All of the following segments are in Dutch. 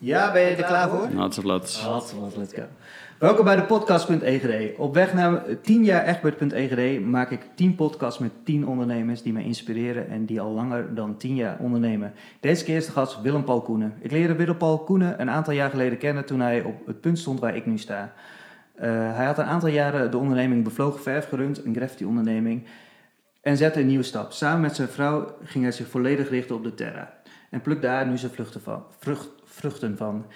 Ja, ben je er klaar voor? Plaats. Hartstikke, let's go. Welkom bij de podcast.egd. Op weg naar 10 jaar echtbert.egd maak ik 10 podcasts met 10 ondernemers die mij inspireren en die al langer dan 10 jaar ondernemen. Deze keer is de gast Willem Paul Koenen. Ik leerde Willem Paul Koenen een aantal jaar geleden kennen toen hij op het punt stond waar ik nu sta. Uh, hij had een aantal jaren de onderneming Bevlogen Verf gerund, een graffiti onderneming, en zette een nieuwe stap. Samen met zijn vrouw ging hij zich volledig richten op de terra en plukt daar nu zijn van, vrucht, vruchten van.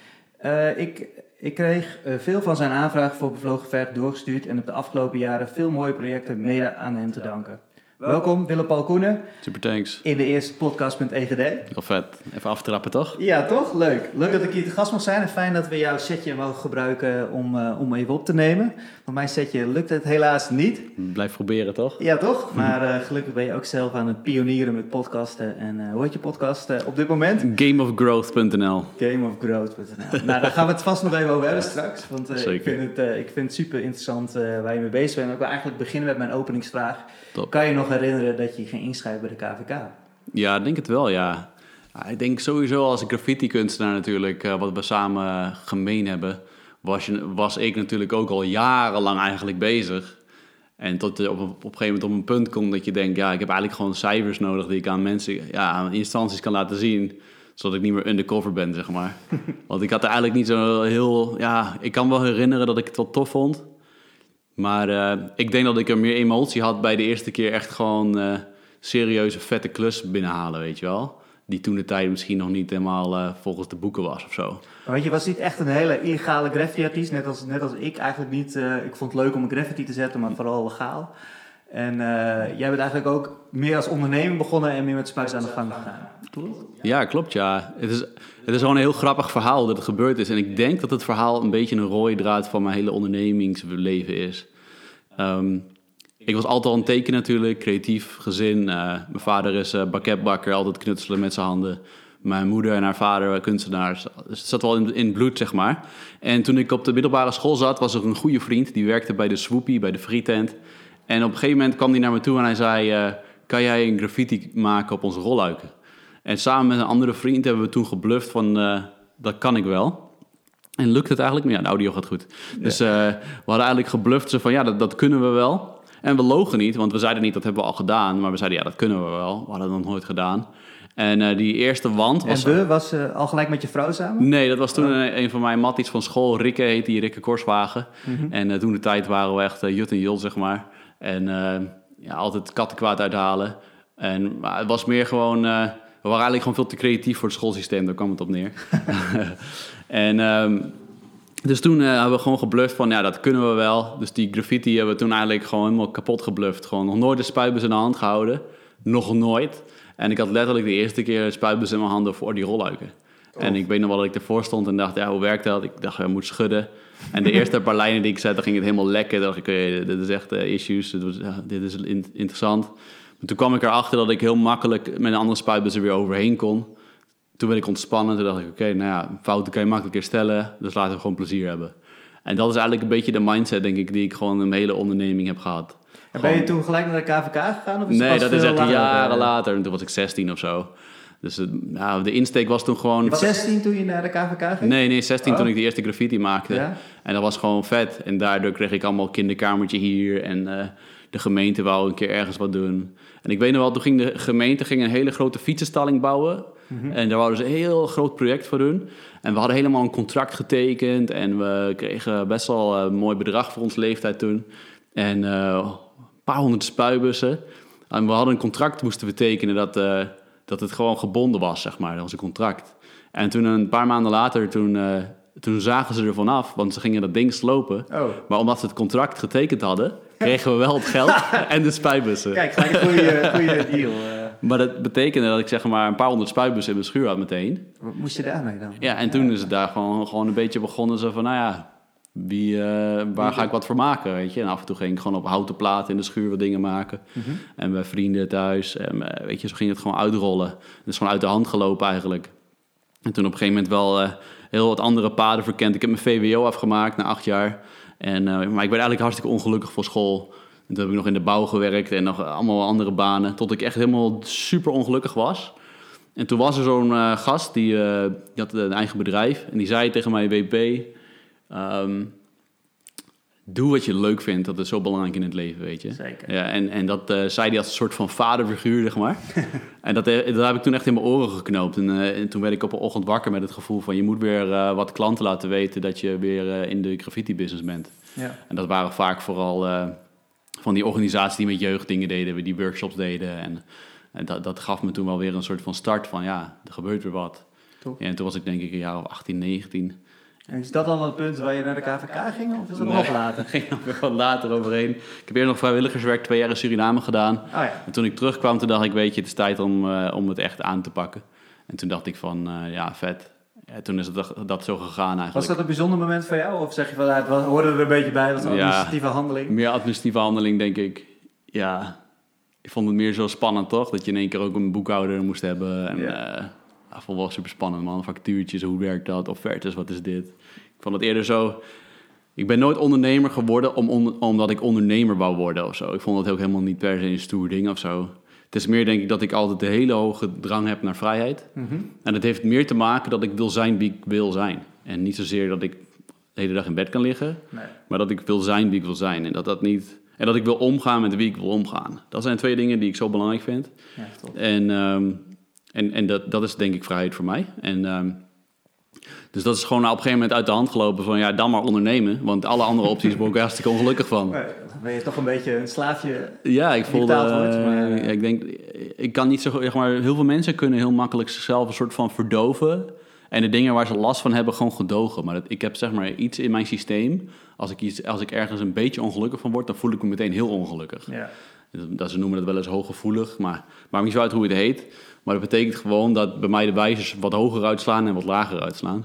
Uh, ik, ik kreeg uh, veel van zijn aanvragen voor Bevlogen Verf doorgestuurd en op de afgelopen jaren veel mooie projecten mede aan hem te danken. Welkom, Willem-Paul Koenen. Super thanks. In de eerste podcast.egd. Heel vet. Even aftrappen, toch? Ja, toch? Leuk. Leuk dat ik hier te gast mag zijn. En fijn dat we jouw setje mogen gebruiken om, uh, om even op te nemen. Want mijn setje lukt het helaas niet. Blijf proberen, toch? Ja, toch? Maar uh, gelukkig ben je ook zelf aan het pionieren met podcasten. En uh, hoe heet je podcast op dit moment? Gameofgrowth.nl Gameofgrowth.nl Nou, daar gaan we het vast nog even over hebben straks. Want ik, vind het, ik vind het super interessant waar je mee bezig bent. Ik wil eigenlijk beginnen met mijn openingsvraag. Top. Kan je nog herinneren dat je ging inschrijven bij de KVK? Ja, ik denk het wel, ja. Ik denk sowieso als graffiti-kunstenaar natuurlijk, uh, wat we samen gemeen hebben, was, je, was ik natuurlijk ook al jarenlang eigenlijk bezig. En tot je op, op een gegeven moment op een punt komt dat je denkt, ja, ik heb eigenlijk gewoon cijfers nodig die ik aan mensen, ja, aan instanties kan laten zien zodat ik niet meer undercover ben, zeg maar. Want ik had er eigenlijk niet zo heel... Ja, ik kan wel herinneren dat ik het wel tof vond. Maar uh, ik denk dat ik er meer emotie had bij de eerste keer echt gewoon uh, serieuze vette klus binnenhalen, weet je wel. Die toen de tijd misschien nog niet helemaal uh, volgens de boeken was of zo. Weet je, was niet echt een hele illegale graffiti-artiest, net als, net als ik eigenlijk niet. ik vond het leuk om een graffiti te zetten, maar vooral legaal. En jij bent eigenlijk ook meer als onderneming begonnen en meer met spuiten aan de gang gegaan. Klopt? Ja, klopt ja. Het is, het is gewoon een heel grappig verhaal dat het gebeurd is. En ik denk dat het verhaal een beetje een rode draad van mijn hele ondernemingsleven is. Um, ik was altijd al een teken natuurlijk, creatief gezin. Uh, mijn vader is uh, altijd knutselen met zijn handen. Mijn moeder en haar vader kunstenaars. Het zat wel in, in bloed, zeg maar. En toen ik op de middelbare school zat, was er een goede vriend. Die werkte bij de Swoopy, bij de frietent. En op een gegeven moment kwam hij naar me toe en hij zei... Uh, kan jij een graffiti maken op onze rolluiken? En samen met een andere vriend hebben we toen gebluft van... dat kan ik wel. En lukt het eigenlijk? Maar ja, de audio gaat goed. Dus uh, we hadden eigenlijk gebluft ze van ja, dat, dat kunnen we wel. En we logen niet, want we zeiden niet dat hebben we al gedaan. Maar we zeiden ja, dat kunnen we wel. We hadden het nog nooit gedaan. En uh, die eerste wand was... En we, was uh, al gelijk met je vrouw samen? Nee, dat was toen oh. een, een, van mijn matties van school. Rikke heet die, Rikke Korswagen. Mm -hmm. En toen de tijd waren we echt Jut en Jul, zeg maar. En ja, altijd kattenkwaad uithalen. En maar het was meer gewoon... we waren eigenlijk gewoon veel te creatief voor het schoolsysteem. Daar kwam het op neer. En um, dus toen uh, hebben we gewoon gebluft van, ja, dat kunnen we wel. Dus die graffiti hebben we toen eigenlijk gewoon helemaal kapot gebluft. Gewoon nog nooit de spuitbus in de hand gehouden. Nog nooit. En ik had letterlijk de eerste keer een spuitbus in mijn handen voor die rolluiken. Oh. En ik weet nog wel dat ik ervoor stond en dacht, ja, hoe werkt dat? Ik dacht, je moet schudden. En de eerste paar lijnen die ik zette, ging het helemaal lekker. dacht ik, okay, dit is echt uh, issues, dit, was, uh, dit is in interessant. Maar toen kwam ik erachter dat ik heel makkelijk met een andere spuitbus er weer overheen kon toen werd ik ontspannen. Toen dacht ik, oké, nou ja, fouten kan je makkelijk herstellen. Dus laten we gewoon plezier hebben. En dat is eigenlijk een beetje de mindset, denk ik, die ik gewoon in mijn hele onderneming heb gehad. En ben je toen gelijk naar de KVK gegaan? Of is nee, dat is echt jaren later. En toen was ik 16 of zo. Dus nou, de insteek was toen gewoon... Je was 16 toen je naar de KVK ging? Nee, nee, 16 toen ik de eerste graffiti maakte. Ja? En dat was gewoon vet. En daardoor kreeg ik allemaal kinderkamertje hier. En uh, de gemeente wou een keer ergens wat doen. En ik weet nog wel, toen ging de gemeente ging een hele grote fietsenstalling bouwen. Mhm. En daar wouden ze een heel groot project voor doen. En we hadden helemaal een contract getekend. En we kregen best wel een mooi bedrag voor onze leeftijd toen. En uh, een paar honderd spuibussen. En we hadden een contract moesten we tekenen dat, uh, dat het gewoon gebonden was, zeg maar. Dat was een contract. En toen een paar maanden later, toen, uh, toen zagen ze ervan af. Want ze gingen dat ding slopen. Oh. Maar omdat ze het contract getekend hadden, kregen we wel het geld en de spuibussen. Kijk, gelijk een goede, goede deal. Maar dat betekende dat ik zeg maar een paar honderd spuitbussen in mijn schuur had meteen. Wat moest je daarmee dan? Ja, en toen is het daar gewoon, gewoon een beetje begonnen. Zo van, nou ja, wie, uh, waar ga ik wat voor maken, weet je. En af en toe ging ik gewoon op houten platen in de schuur wat dingen maken. Mm -hmm. En bij vrienden thuis. En uh, weet je, zo ging het gewoon uitrollen. Dus gewoon uit de hand gelopen eigenlijk. En toen op een gegeven moment wel uh, heel wat andere paden verkend. Ik heb mijn VWO afgemaakt na acht jaar. En, maar ik ben eigenlijk hartstikke ongelukkig voor school. En toen heb ik nog in de bouw gewerkt en nog allemaal andere banen. Tot ik echt helemaal super ongelukkig was. En toen was er zo'n eh, gast, die, eh, die had een eigen bedrijf. En die zei tegen mij, WP, ehm, doe wat je leuk vindt. Dat is zo belangrijk in het leven, weet je. Zeker. Ja, en, en dat eh, zei hij als een soort van vaderfiguur, zeg maar. en dat, eh, dat heb ik toen echt in mijn oren geknoopt. En, eh, en toen werd ik op een ochtend wakker met het gevoel van... je moet weer wat klanten laten weten dat je weer in de graffiti-business bent. Ja. En dat waren vaak vooral van die organisaties die met jeugd dingen deden... die workshops deden. En, en dat, dat gaf me toen wel weer een soort van start van... ja, er gebeurt weer wat. Ja, en toen was ik denk ik een jaar of 18, 19... En is dat al het punt waar je naar de KVK ging? Of is dat Nee. nog later? ging er wat later overheen. Ik heb eerst nog vrijwilligerswerk twee jaar in Suriname gedaan. Oh ja. En toen ik terugkwam, toen dacht ik, weet je, het is tijd om, eh, om het echt aan te pakken. En toen dacht ik van, eh, ja, vet. Ja, toen is het dat, dat zo gegaan eigenlijk. Was dat een bijzonder moment voor jou? Of zeg je van, het hoorde er een beetje bij, dat was een Ja. administratieve handeling? Meer administratieve handeling, denk ik. Ja, ik vond het meer zo spannend, toch? Dat je in één keer ook een boekhouder moest hebben. En Ja. ja. Ja, vond het wel super spannend, man. Factuurtjes, hoe werkt dat? Offertes, wat is dit? Ik vond het eerder zo... Ik ben nooit ondernemer geworden om, on- omdat ik ondernemer wou worden of zo. Ik vond het ook helemaal niet per se een stoer ding of zo. Het is meer denk ik dat ik altijd een hele hoge drang heb naar vrijheid. Mhm. En dat heeft meer te maken dat ik wil zijn wie ik wil zijn. En niet zozeer dat ik de hele dag in bed kan liggen. Nee. Maar dat ik wil zijn wie ik wil zijn. En dat dat niet. En dat ik wil omgaan met wie ik wil omgaan. Dat zijn twee dingen die ik zo belangrijk vind. Ja. En, ehm, en, en dat, dat is denk ik vrijheid voor mij. En, ehm, dus dat is gewoon op een gegeven moment uit de hand gelopen van ja, dan maar ondernemen. Want alle andere opties word ik hartstikke ongelukkig van. Nee, dan ben je toch een beetje een slaafje. Ja, ik voelde. wordt, eh, maar, eh, ik denk, ik kan niet zo. Zeg maar, heel veel mensen kunnen heel makkelijk zichzelf een soort van verdoven. En de dingen waar ze last van hebben, gewoon gedogen. Maar dat, ik heb zeg maar iets in mijn systeem. Als ik, iets, als ik ergens een beetje ongelukkig van word, dan voel ik me meteen heel ongelukkig. Ja. Dat, dat- ze noemen dat wel eens hooggevoelig, maar maakt niet zo uit hoe het heet. Maar dat betekent gewoon dat bij mij de wijzers wat hoger uitslaan en wat lager uitslaan.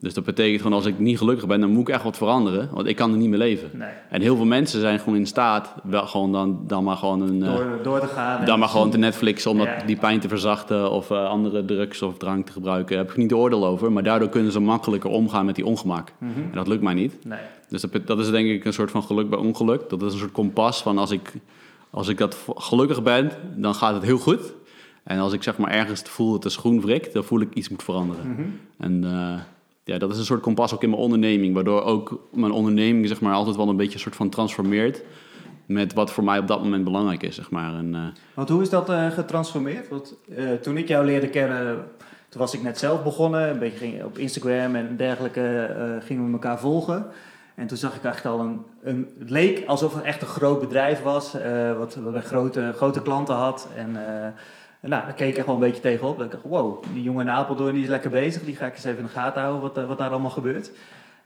Dus dat betekent gewoon als ik niet gelukkig ben, dan moet ik echt wat veranderen. Want ik kan er niet meer leven. Nee. En heel veel mensen zijn gewoon in staat, wel gewoon dan, dan maar gewoon een... eh, Door, door te gaan. dan maar gewoon te Netflixen om dat, Ja. die pijn te verzachten of eh, andere drugs of drank te gebruiken. Daar heb ik niet de oordeel over. Maar daardoor kunnen ze makkelijker omgaan met die ongemak. Mhm. En dat lukt mij niet. Nee. Dus dat, dat is denk ik een soort van geluk bij ongeluk. Dat is een soort kompas van als ik, als ik dat gelukkig ben, dan gaat het heel goed. En als ik zeg maar ergens voel dat de schoen wrikt, dan voel ik iets moet veranderen. Mhm. En eh, ja, dat is een soort kompas ook in mijn onderneming. Waardoor ook mijn onderneming zeg maar altijd wel een beetje een soort van transformeert. Met wat voor mij op dat moment belangrijk is, zeg maar. En, eh, Want hoe is dat eh, getransformeerd? Want toen ik jou leerde kennen, toen was ik net zelf begonnen. Een beetje ging, op Instagram en dergelijke gingen we elkaar volgen. En toen zag ik echt al een, een... Het leek alsof het echt een groot bedrijf was. wat, wat grote, grote klanten had. En nou, daar keek ik echt wel een beetje tegenop. Dat ik dacht, wow, die jongen in Apeldoorn die is lekker bezig. Die ga ik eens even in de gaten houden wat, eh, wat daar allemaal gebeurt.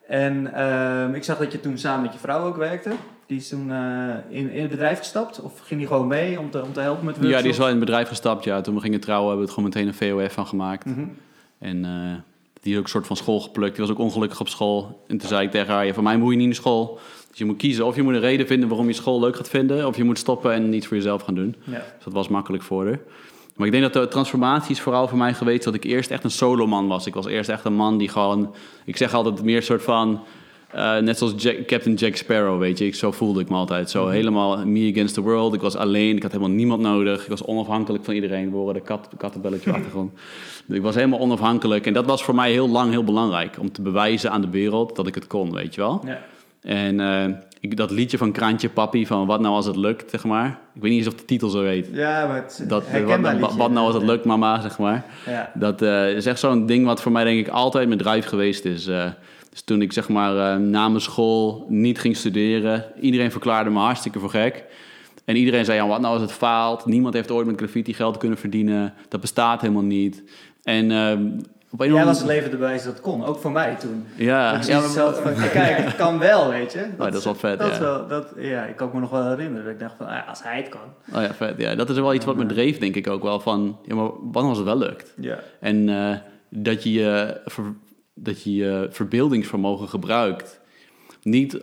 En ehm, ik zag dat je toen samen met je vrouw ook werkte. Die is toen eh, in, in het bedrijf gestapt? Of ging die gewoon mee om te, om te helpen met workshops? ja, die is wel in het bedrijf gestapt. Ja. Toen we gingen trouwen hebben we het gewoon meteen een VOF van gemaakt. Mhm. En eh, die is ook een soort van school geplukt. Die was ook ongelukkig op school. En toen zei ik tegen haar, ja, voor mij moet je niet naar school. Dus je moet kiezen. Of je moet een reden vinden waarom je school leuk gaat vinden. Of je moet stoppen en iets voor jezelf gaan doen. Ja. Dus dat was makkelijk voor haar. Maar ik denk dat de transformatie is vooral voor mij geweest dat ik eerst echt een soloman was. Ik was eerst echt een man die gewoon... Ik zeg altijd meer een soort van... eh, net zoals Jack- Captain Jack Sparrow, weet je. Ik, zo voelde ik me altijd. Zo helemaal me against the world. Ik was alleen. Ik had helemaal niemand nodig. Ik was onafhankelijk van iedereen. We horen de kat, kattenbelletje achtergrond. Ik was helemaal onafhankelijk. En dat was voor mij heel lang heel belangrijk. Om te bewijzen aan de wereld dat ik het kon, weet je wel. Ja. En eh, ik, dat liedje van Kraantje Papi, van wat nou als het lukt, zeg maar. Ik weet niet eens of de titel zo heet. ja, maar het is Dat, wat, herkenbaar wat, liedje. wat nou als het lukt, mama, zeg maar. Ja. Dat eh, is echt zo'n ding wat voor mij denk ik altijd mijn drive geweest is. Eh, dus toen ik zeg maar eh, na mijn school niet ging studeren, iedereen verklaarde me hartstikke voor gek. En iedereen zei, ja, wat nou als het faalt? Niemand heeft ooit met graffiti geld kunnen verdienen. Dat bestaat helemaal niet. En Jij was het leven erbij dat het kon, ook voor mij toen. Ja, Dat maar- van, kijk, het kan wel, weet je. Oh, dat is wel vet, dat ja. Wel, dat, ja, ik kan me nog wel herinneren. Dat ik dacht van, ah, als hij het kan. Oh ja, vet. Ja, dat is wel iets wat me dreef, denk ik ook wel. Van, ja, maar wat nou als het wel lukt? Ja. En eh, dat je je ver- dat je je verbeeldingsvermogen gebruikt. Niet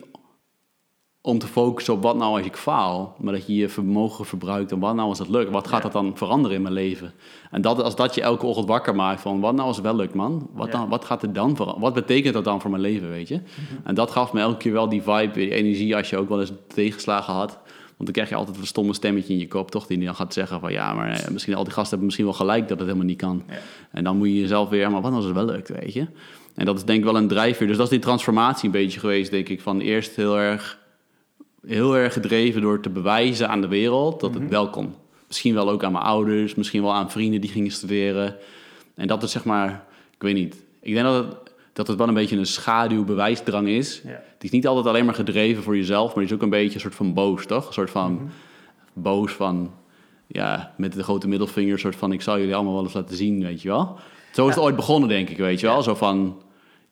om te focussen op wat nou als ik faal, maar dat je je vermogen verbruikt en wat nou als het lukt. Wat gaat dat dan veranderen in mijn leven? En dat, als dat je elke ochtend wakker maakt van wat nou als het wel lukt, man? Wat, dan, wat gaat er dan veranderen? Wat betekent dat dan voor mijn leven, weet je? En dat gaf me elke keer wel die vibe, die energie als je ook wel eens tegenslagen had. Want dan krijg je altijd een stomme stemmetje in je kop, toch? Die dan gaat zeggen van ja, maar eh, misschien al die gasten hebben misschien wel gelijk dat het helemaal niet kan. Ja. En dan moet je jezelf weer, maar wat als het wel lukt, weet je? En dat is denk ik wel een drijfveer. Dus dat is die transformatie een beetje geweest, denk ik. Van eerst heel erg, heel erg gedreven door te bewijzen aan de wereld dat het wel kon. Misschien wel ook aan mijn ouders, misschien wel aan vrienden die gingen studeren. En dat is zeg maar, ik weet niet. Ik denk dat het, dat het wel een beetje een schaduwbewijsdrang is. Ja. Het is niet altijd alleen maar gedreven voor jezelf, maar het is ook een beetje een soort van boos, toch? Een soort van boos van, ja, met de grote middelvinger, een soort van, ik zal jullie allemaal wel eens laten zien, weet je wel. Zo is het ooit begonnen, denk ik, weet je wel. Zo van,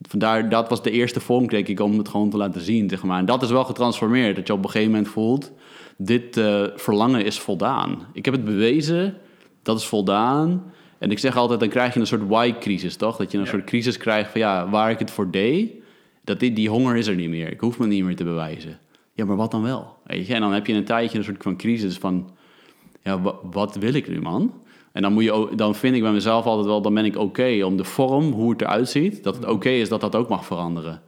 vandaar, dat was de eerste vonk, denk ik, om het gewoon te laten zien, zeg maar. En dat is wel getransformeerd, dat je op een gegeven moment voelt, dit eh, verlangen is voldaan. Ik heb het bewezen, dat is voldaan. En ik zeg altijd, dan krijg je een soort why-crisis, toch? Dat je een Ja. soort crisis krijgt van, ja, waar ik het voor deed, dat dit, die honger is er niet meer. Ik hoef me niet meer te bewijzen. Ja, maar wat dan wel? Weet je? En dan heb je een tijdje een soort van crisis van... Ja, wa- wat wil ik nu, man? En dan, moet je ook, dan vind ik bij mezelf altijd wel... dan ben ik oké om de vorm, hoe het eruit ziet... dat het oké is dat dat ook mag veranderen.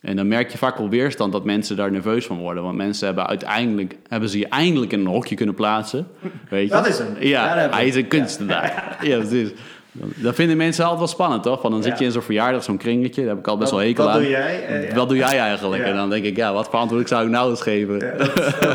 En dan merk je vaak wel weerstand dat mensen daar nerveus van worden. Want mensen hebben uiteindelijk... hebben ze je eindelijk in een hokje kunnen plaatsen. Weet je? Dat is hem. Ja, hij is een kunstenaar. Ja, precies. Dat vinden mensen altijd wel spannend, toch? Van dan zit je in zo'n verjaardag, zo'n kringetje. Daar heb ik al best wel hekel wat aan. doe jij? Eh. Wat doe jij eigenlijk? En dan denk ik, ja, wat voor antwoord zou ik nou eens geven? Ja, dat,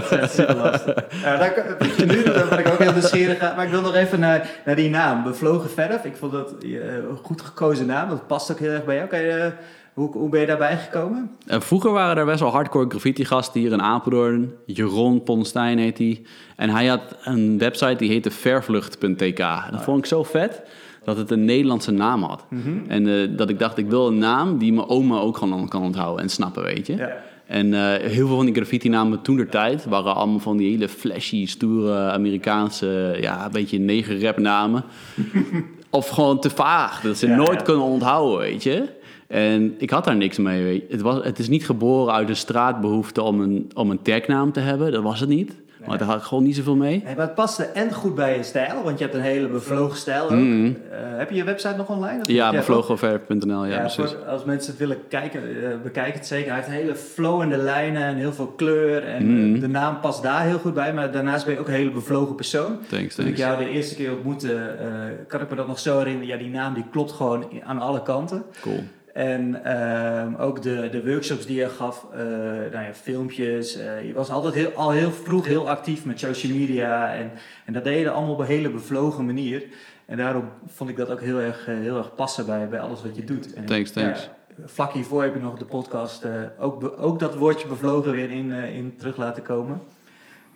dat is super lastig. Ja, daar, nu ben ik ook heel nieuwsgierig. Maar ik wil nog even naar, naar die naam, Bevlogen Verf. Ik vond dat eh, een goed gekozen naam. Dat past ook heel erg bij jou. Kan je, eh, hoe, hoe ben je daarbij gekomen? En vroeger waren er best wel hardcore graffiti-gasten hier in Apeldoorn. Jeroen Ponstein heet hij. En hij had een website die heette vervlucht.tk. Dat vond ik zo vet dat het een Nederlandse naam had. En eh, dat ik dacht, ik wil een naam die mijn oma ook gewoon kan onthouden en snappen, weet je. Ja. En eh, heel veel van die graffiti-namen toen der tijd waren allemaal van die hele flashy, stoere Amerikaanse, ja, een beetje neger namen. of gewoon te vaag, dat ze Ja, nooit ja. kunnen onthouden, weet je. En ik had daar niks mee. Weet je. Het, was, het is niet geboren uit een straatbehoefte om een, om een tagnaam te hebben, dat was het niet. Maar daar had ik gewoon niet zoveel mee. Nee, maar het paste en goed bij je stijl, want je hebt een hele bevlogen stijl ook. Mhm. Eh, heb je je website nog online? Ja, bevlogenverf.nl, ja, Ja, voor- als mensen het willen kijken, eh, bekijk het zeker. Hij heeft hele flowende lijnen en heel veel kleur. En Mhm. eh, de naam past daar heel goed bij. Maar daarnaast ben je ook een hele bevlogen persoon. Thanks, Toen ik jou de eerste keer ontmoette, eh, kan ik me dat nog zo herinneren. Ja, die naam die klopt gewoon aan alle kanten. Cool. En ehm, ook de, de workshops die je gaf, eh, nou ja, filmpjes. eh, je was altijd heel, al heel vroeg heel actief met social media. En, en dat deed je allemaal op een hele bevlogen manier. En daarom vond ik dat ook heel erg, eh, heel erg passen bij, bij alles wat je doet. En, Thanks, thanks. ja, vlak hiervoor heb je nog de podcast, ook, ook dat woordje bevlogen weer in, in terug laten komen.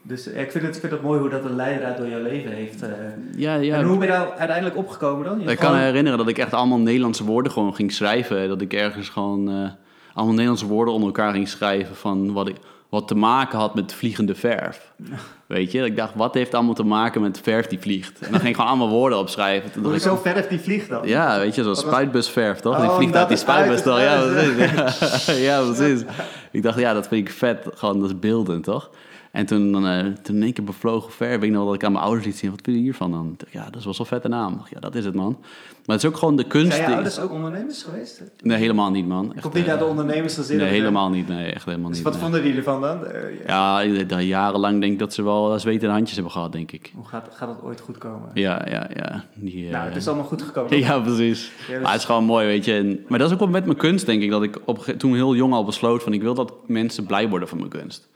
Dus eh, ik, vind het, ik vind het mooi hoe dat een leidraad door jouw leven heeft. eh. Ja, ja. En hoe ben je nou uiteindelijk opgekomen dan? Je Ik kan me herinneren dat ik echt allemaal Nederlandse woorden gewoon ging schrijven. Dat ik ergens gewoon eh, allemaal Nederlandse woorden onder elkaar ging schrijven van wat, ik, wat te maken had met vliegende verf. Weet je, dat ik dacht, wat heeft allemaal te maken met verf die vliegt? En dan ging ik gewoon allemaal woorden opschrijven. Toen dacht ik, Hoezo verf die vliegt dan? ja, weet je, zo'n was- spuitbusverf, toch? Oh, die vliegt omdat uit die spuitbus, toch? Ja, precies. ja, precies. Ik dacht, ja, dat vind ik vet. Gewoon, dat is beeldend, toch? En toen, eh toen in één keer bevlogen ver, weet ik nog dat ik aan mijn ouders liet zien. Wat vind je hiervan dan? Ja, dat is wel zo'n vette naam. Ja, dat is het, man. Maar het is ook gewoon de kunst. Zijn je ouders ook ondernemers geweest? Nee, helemaal niet, man. Echt, Komt niet eh, uit de ondernemersgezin? Nee, of, eh, helemaal niet. Nee, echt helemaal Dus niet. wat nee. vonden die ervan dan? Eh, ja. Dat jarenlang denk ik dat ze wel zweten handjes hebben gehad, denk ik. Hoe gaat, gaat het ooit goed komen? Ja, ja, ja. Die, eh, Nou, het is allemaal goed gekomen. Ja, precies. Ja, dus- Maar het is gewoon mooi, weet je. En, maar dat is ook wel met mijn kunst, denk ik. Dat ik op, toen heel jong al besloot van... ik wil dat mensen blij worden van mijn kunst.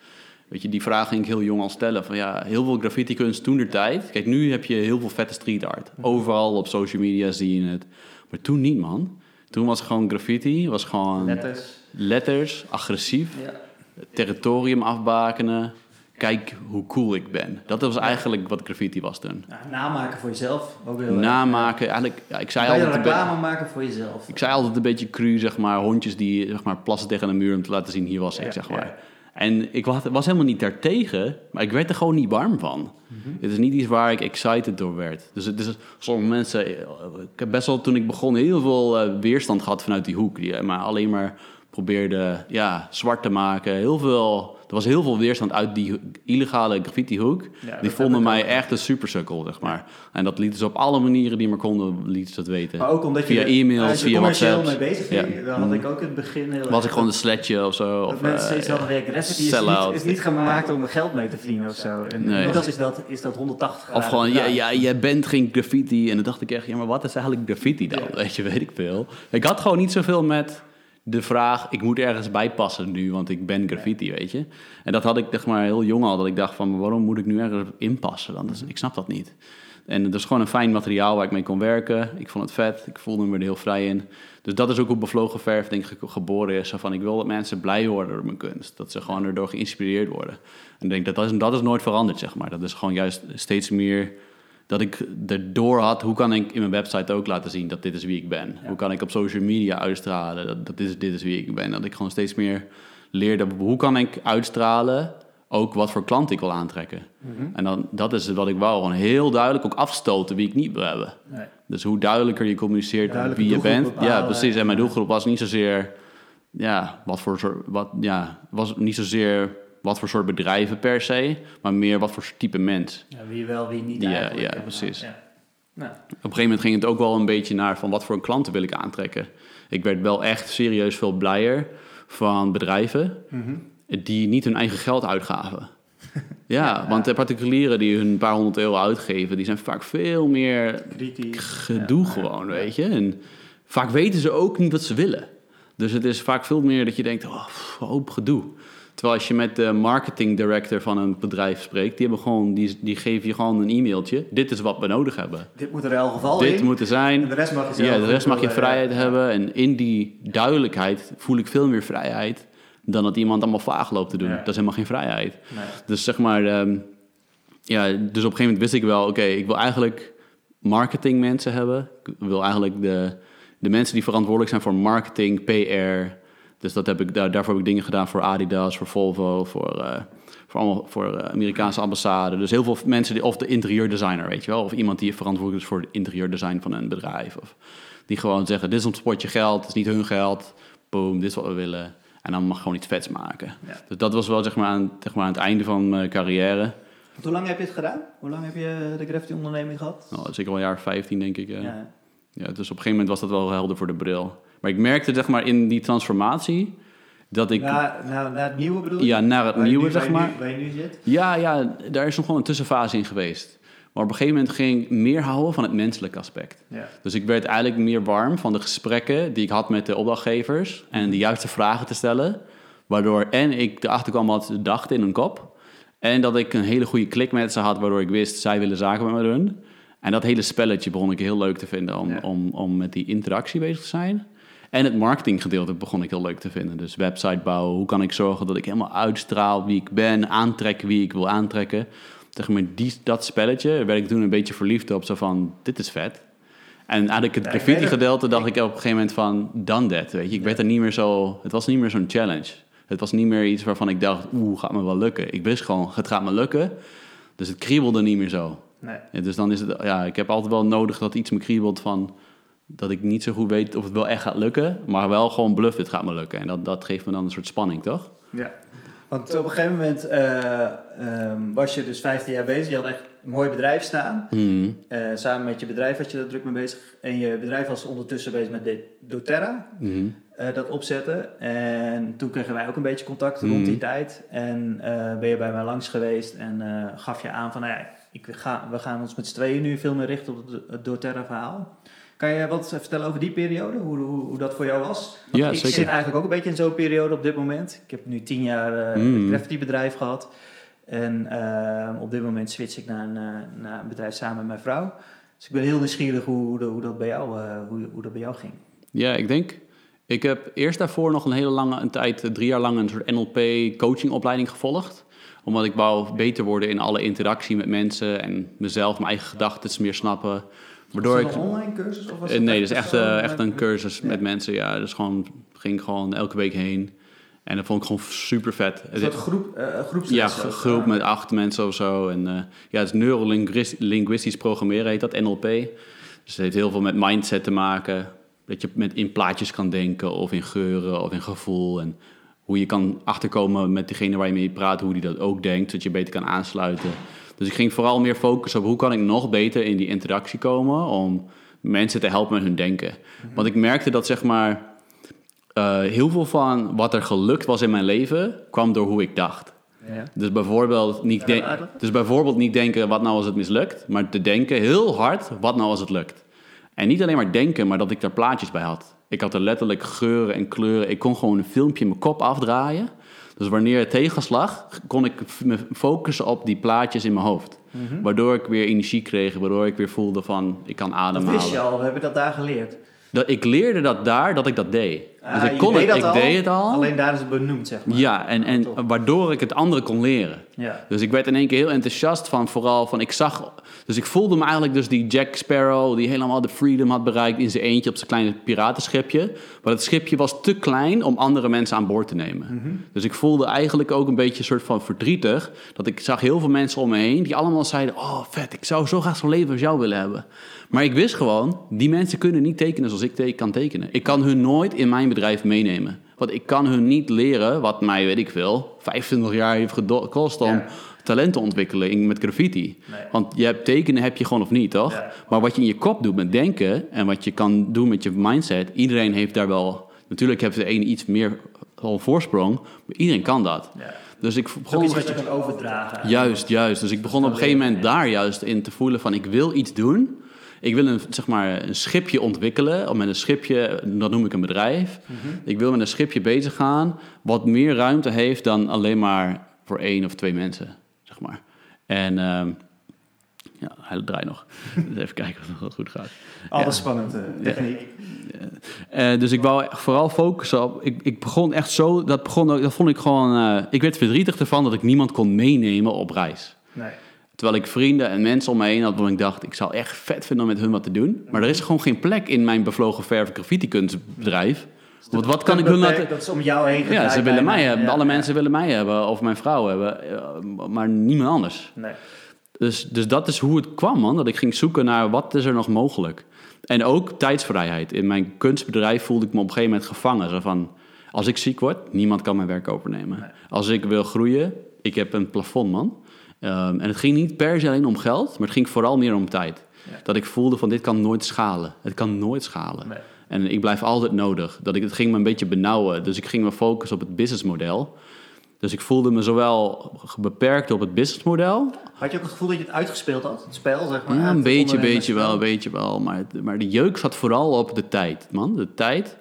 Weet je, die vraag ging ik heel jong al stellen. Van ja, heel veel graffiti kunst toen der tijd. Kijk, nu heb je heel veel vette street art. Mhm. Overal op social media zie je het. Maar toen niet, man. Toen was gewoon graffiti, was gewoon Letters. letters, agressief, Ja. territorium afbakenen. Kijk hoe cool ik ben. Dat was eigenlijk wat graffiti was toen. Ja, namaken voor jezelf. Ook heel erg. Namaken, eigenlijk, ja, ik zei je altijd een beetje... reclame maken voor jezelf. Ik zei altijd een beetje cru, zeg maar, hondjes die zeg maar, plassen tegen een muur om te laten zien, hier was ik, zeg maar. En ik was, helemaal niet daartegen, maar ik werd er gewoon niet warm van. Mhm. Het is niet iets waar ik excited door werd. Dus is, sommige mensen, eh, ik heb best wel toen ik begon heel veel eh, weerstand gehad vanuit die hoek. Die maar alleen maar probeerde ja, zwart te maken, heel veel Er was heel veel weerstand uit die illegale graffiti-hoek. Ja, dat die vonden mij ook. echt een supersukkel, zeg maar. En dat lieten ze op alle manieren die maar konden, lieten ze dat weten. Maar ook omdat je via e-mails, via WhatsApp. mee bezig Ja. dan had ik ook in het begin heel Was ik gewoon een sletje of zo? dat Of, mensen eh, steeds hadden, ja, is niet, is niet gemaakt om geld mee te verdienen of zo. En Nee. inmiddels is dat, is dat 180 graden. Of gewoon, ja, ja, jij bent geen graffiti. En dan dacht ik echt, ja, maar wat is eigenlijk graffiti dan? Weet je, weet ik veel. Ik had gewoon niet zoveel met de vraag, ik moet ergens bij passen nu, want ik ben graffiti, weet je. En dat had ik zeg maar heel jong al, dat ik dacht van, waarom moet ik nu ergens inpassen? Dan? Dus, ik snap dat niet. En het is gewoon een fijn materiaal waar ik mee kon werken. Ik vond het vet, ik voelde me er heel vrij in. Dus dat is ook hoe Bevlogen Verf denk ik geboren is. Zo van, ik wil dat mensen blij worden door mijn kunst. Dat ze gewoon erdoor geïnspireerd worden. En ik denk dat dat is, dat is nooit veranderd, zeg maar. Dat is gewoon juist steeds meer dat ik erdoor had, hoe kan ik in mijn website ook laten zien dat dit is wie ik ben? Hoe kan ik op social media uitstralen dat, dat dit, is, dit is wie ik ben? Dat ik gewoon steeds meer leerde, hoe kan ik uitstralen ook wat voor klant ik wil aantrekken? En dan, dat is wat ik wou, gewoon heel duidelijk ook afstoten wie ik niet wil hebben. Nee. Dus hoe duidelijker je communiceert Duidelijke wie je bent. bepalen. Ja, precies. En mijn doelgroep was niet zozeer, ja, wat voor soort, wat, ja, was niet zozeer wat voor soort bedrijven per se, maar meer wat voor type mens. Ja, wie wel, wie niet Ja, eigenlijk. ja, precies. Ja. Nou, Op een gegeven moment ging het ook wel een beetje naar van wat voor klanten wil ik aantrekken. Ik werd wel echt serieus veel blijer van bedrijven mhm. die niet hun eigen geld uitgaven. Ja, want de particulieren die hun paar honderd euro uitgeven, die zijn vaak veel meer kritisch. gedoe gewoon, weet je. En vaak weten ze ook niet wat ze willen. Dus het is vaak veel meer dat je denkt, oh, hoop gedoe. Terwijl als je met de marketing director van een bedrijf spreekt, die, hebben gewoon, die, die geven je gewoon een e-mailtje. Dit is wat we nodig hebben. Dit moet er in elk geval Dit in. moet er zijn. En de rest mag je zelf Ja, de rest mag je vrijheid ja. hebben. En in die duidelijkheid voel ik veel meer vrijheid dan dat iemand allemaal vaag loopt te doen. Ja. Dat is helemaal geen vrijheid. Nee. Dus zeg maar, ehm, ja, dus op een gegeven moment wist ik wel, oké, ik wil eigenlijk marketingmensen hebben. Ik wil eigenlijk de, de mensen die verantwoordelijk zijn voor marketing, PR. Dus dat heb ik, daar, daarvoor heb ik dingen gedaan voor Adidas, voor Volvo, voor, eh, voor, allemaal, voor eh, Amerikaanse ambassade. Dus heel veel mensen, die, of de interieurdesigner, weet je wel. Of iemand die verantwoordelijk is voor het interieurdesign van een bedrijf. Of die gewoon zeggen, dit is ons potje geld, het is niet hun geld. Boom, dit is wat we willen. En dan mag gewoon iets vets maken. Ja. Dus dat was wel zeg maar, aan, zeg maar, aan het einde van mijn carrière. Want Hoe lang heb je het gedaan? Hoe lang heb je de graffiti-onderneming gehad? Nou, zeker wel een jaar 15, denk ik. Ja. Ja. Ja. dus op een gegeven moment was dat wel helder voor de bril. Maar ik merkte zeg maar, in die transformatie dat ik... Ja, Na, na, na het nieuwe bedoel je? Ja, naar het Waar nieuwe, nu- waar zeg je nu- maar. Waar je nu zit? ja, daar is nog gewoon een tussenfase in geweest. Maar op een gegeven moment ging ik meer houden van het menselijke aspect. Ja. Dus ik werd eigenlijk meer warm van de gesprekken die ik had met de opdrachtgevers en de juiste vragen te stellen. Waardoor en ik erachter kwam wat ze dachten in hun kop. En dat ik een hele goede klik met ze had, waardoor ik wist, zij willen zaken met me doen. En dat hele spelletje begon ik heel leuk te vinden om, Ja. om, om met die interactie bezig te zijn. En het marketinggedeelte begon ik heel leuk te vinden. Dus website bouwen, hoe kan ik zorgen dat ik helemaal uitstraal wie ik ben, aantrekken wie ik wil aantrekken. Zeg maar, die, dat spelletje werd ik toen een beetje verliefd op, zo van, dit is vet. En eigenlijk het graffiti gedeelte dacht ik op een gegeven moment van, done that, weet je. Ik werd er niet meer zo, het was niet meer zo'n challenge. Het was niet meer iets waarvan ik dacht, oeh, gaat me wel lukken. Ik wist gewoon, het gaat me lukken. Dus het kriebelde niet meer zo. Nee. Ja, dus dan is het, ja, ik heb altijd wel nodig dat iets me kriebelt van, dat ik niet zo goed weet of het wel echt gaat lukken. Maar wel gewoon bluff, het gaat me lukken. En dat, dat geeft me dan een soort spanning, toch? Ja. Want op een gegeven moment eh, ehm, was je dus 15 jaar bezig. Je had echt een mooi bedrijf staan. Mhm. Eh, samen met je bedrijf was je daar druk mee bezig. En je bedrijf was ondertussen bezig met de doTERRA. Mhm. eh, dat opzetten. En toen kregen wij ook een beetje contact rond Mhm. die tijd. En eh, ben je bij mij langs geweest en eh, gaf je aan van... Nou ja, ik ga, we gaan ons met z'n tweeën nu veel meer richten op het, het doTERRA verhaal. Kan je wat vertellen over die periode? Hoe, hoe, hoe dat voor jou was? Want Ja, ik zeker. zit eigenlijk ook een beetje in zo'n periode op dit moment. Ik heb nu tien jaar eh Mhm. een bedrijf gehad. En eh, op dit moment switch ik naar een, eh, naar een bedrijf samen met mijn vrouw. Dus ik ben heel nieuwsgierig hoe, hoe, dat, bij jou, hoe, hoe dat bij jou ging. Ja, ik denk. Ik heb eerst daarvoor nog een hele lange een tijd, drie jaar lang, een soort NLP coachingopleiding gevolgd. Omdat ik wou beter worden in alle interactie met mensen en mezelf, mijn eigen gedachten meer snappen. Waardoor was dat een online cursus? Of was Eh, het nee, dat is echt, eh, echt een cursus Ja. met mensen. Ja, dus gewoon ging gewoon elke week heen. En dat vond ik gewoon super vet. Een groep, eh, Ja, groepsles groep met acht mensen of zo. En ja, het is neurolinguistisch programmeren, heet dat, NLP. Dus het heeft heel veel met mindset te maken. Dat je met, in plaatjes kan denken, of in geuren, of in gevoel. En hoe je kan achterkomen met degene waar je mee praat, hoe die dat ook denkt, zodat je beter kan aansluiten. Dus ik ging vooral meer focussen op hoe kan ik nog beter in die interactie komen om mensen te helpen met hun denken. Want ik merkte dat zeg maar eh, heel veel van wat er gelukt was in mijn leven kwam door hoe ik dacht. Ja. Dus bijvoorbeeld, niet de- dus bijvoorbeeld niet denken wat nou als het mislukt, maar te denken heel hard wat nou als het lukt. En niet alleen maar denken, maar dat ik daar plaatjes bij had. Ik had er letterlijk geuren en kleuren. Ik kon gewoon een filmpje in mijn kop afdraaien. Dus wanneer het tegenslag, kon ik me focussen op die plaatjes in mijn hoofd. Waardoor ik weer energie kreeg, waardoor ik weer voelde van ik kan Dat ademhalen. wist je al, we hebben dat daar geleerd. Dat, ik leerde dat daar dat ik dat deed. Ah, dus ik kon deed het, dat ik al, deed het al. Alleen daar is het benoemd, zeg maar. Ja, en, en waardoor ik het andere kon leren. Ja. Dus ik werd in één keer heel enthousiast van vooral van ik zag. Dus ik voelde me eigenlijk dus die Jack Sparrow die helemaal de freedom had bereikt in zijn eentje op zijn kleine piratenschipje. Maar het schipje was te klein om andere mensen aan boord te nemen. Dus ik voelde eigenlijk ook een beetje een soort van verdrietig. Dat ik zag heel veel mensen om me heen die allemaal zeiden: Oh vet, ik zou zo graag zo'n leven als jou willen hebben. Maar ik wist gewoon, die mensen kunnen niet tekenen zoals ik te- kan tekenen. Ik kan hun nooit in mijn bedrijf meenemen. Want ik kan hun niet leren wat mij, weet ik veel, 25 jaar heeft gekost om Ja. talent te ontwikkelen met graffiti. Nee. Want je hebt tekenen heb je gewoon of niet, toch? Ja. Maar wat je in je kop doet met denken en wat je kan doen met je mindset, iedereen heeft daar wel. Natuurlijk heeft de ene iets meer al voorsprong, maar iedereen kan dat. Ja. Dus ik is ook begon iets wat je kan overdragen. Juist, juist. Dus ik begon op een gegeven moment daar juist in te voelen van ik wil iets doen. Ik wil een, zeg maar, een schipje ontwikkelen. Of met een schipje, dat noem ik een bedrijf. Ik wil met een schipje bezig gaan wat meer ruimte heeft dan alleen maar voor één of twee mensen, zeg maar. En ehm, ja, hij draait nog. Dus even kijken of het nog goed gaat. Alles spannend, eh, techniek. Eh, dus ik wou vooral focussen op. Ik, ik begon echt zo. Dat, begon, dat vond ik gewoon. eh, ik werd verdrietig ervan dat ik niemand kon meenemen op reis. Nee. Terwijl ik vrienden en mensen om me heen had waarvan ik dacht, ik zou echt vet vinden om met hun wat te doen. Maar er is gewoon geen plek in mijn bevlogen verf graffiti kunstbedrijf. Want wat kan ik hun Dat- laten... Dat is om jou heen Ja, ze willen mij hebben. Ja, Alle ja. mensen willen mij hebben of mijn vrouw hebben. eh, Maar niemand anders. Nee. Dus, dus dat is hoe het kwam, man. Dat ik ging zoeken naar wat is er nog mogelijk. En ook tijdsvrijheid. In mijn kunstbedrijf voelde ik me op een gegeven moment gevangen. Zo van, als ik ziek word, niemand kan mijn werk overnemen. Nee. Als ik wil groeien, ik heb een plafond, man. Ehm, en het ging niet per se alleen om geld, maar het ging vooral meer om tijd. Ja. Dat ik voelde van, dit kan nooit schalen. Het kan nooit schalen. Nee. En ik blijf altijd nodig. Dat ik, het ging me een beetje benauwen. Dus ik ging me focussen op het businessmodel. Dus ik voelde me zowel beperkt op het businessmodel Had je ook het gevoel dat je het uitgespeeld had? Het spel, zeg maar? ja, Het een beetje, beetje wel, een beetje wel. Maar, maar de jeuk zat vooral op de tijd, man. De tijd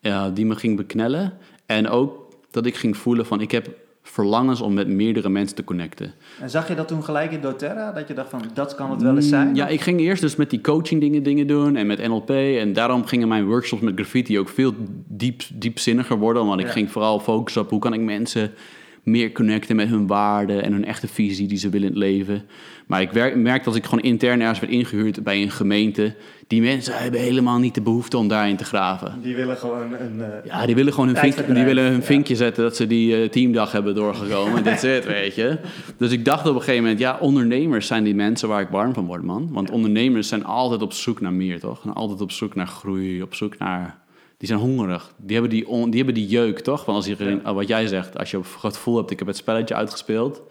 eh, die me ging beknellen. En ook dat ik ging voelen van, ik heb verlangens om met meerdere mensen te connecten. En zag je dat toen gelijk in doTERRA? Dat je dacht van, dat kan het wel eens zijn? Mm, Ja, ik ging eerst dus met die coaching dingen, dingen doen en met NLP. En daarom gingen mijn workshops met graffiti ook veel diep, diepzinniger worden. Want ik ging vooral focussen op hoe kan ik mensen meer connecten met hun waarden en hun echte visie die ze willen in het leven. Maar ik merkte dat ik gewoon intern ergens werd ingehuurd bij een gemeente. Die mensen hebben helemaal niet de behoefte om daarin te graven. Die willen gewoon een... eh, Ja, die willen gewoon hun, vink, die willen hun ja. vinkje zetten dat ze die eh, teamdag hebben doorgekomen. Dit is het, weet je. Dus ik dacht op een gegeven moment, ja, ondernemers zijn die mensen waar ik warm van word, man. Want ondernemers zijn altijd op zoek naar meer, toch? En altijd op zoek naar groei, op zoek naar... Die zijn hongerig. Die hebben die, on- die, hebben die jeuk, toch? Want als iedereen, wat jij zegt, als je het gevoel hebt, ik heb het spelletje uitgespeeld.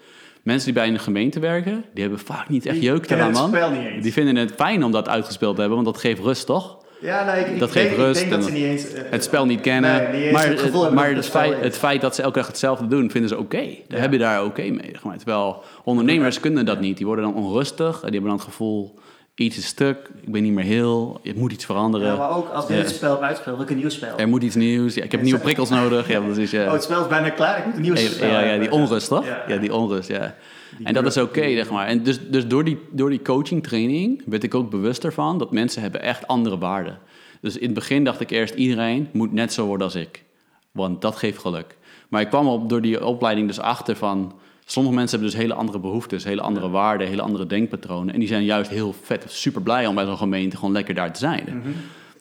Mensen die bij een gemeente werken, die hebben vaak niet echt Die jeuk eraan, man. spel niet eens. Die vinden het fijn om dat uitgespeeld te hebben, want dat geeft rust, toch? Ja, nee, ik, ik Dat denk, geeft ik rust denk dat ze niet eens... eh, het spel niet kennen. Nee, niet eens maar het maar het, feit, het feit dat ze elke dag hetzelfde doen, vinden ze oké. Daar Ja. heb je daar oké mee. maar. Terwijl ondernemers kunnen dat niet. Die worden dan onrustig. En die hebben dan het gevoel, iets is stuk. Ik ben niet meer heel. Het moet iets veranderen. Ja, maar ook als dit Ja. het spel heb uitgespeeld, wil ik een nieuw spel. Er moet iets nieuws. Ja, ik heb nieuwe prikkels nodig. Ja, dat is, ja. Oh, het spel is bijna klaar, ik moet een nieuw spel ja, ja, die onrust, toch? Ja. Die onrust, ja. Die En dat is oké, zeg maar. En dus, dus door die, door die coaching training werd ik ook bewuster van dat mensen hebben echt andere waarden. Dus in het begin dacht ik eerst, iedereen moet net zo worden als ik. Want dat geeft geluk. Maar ik kwam op, door die opleiding dus achter van... Sommige mensen hebben dus hele andere behoeftes, hele andere waarden, hele andere denkpatronen. En die zijn juist heel vet, super blij om bij zo'n gemeente gewoon lekker daar te zijn. Mhm.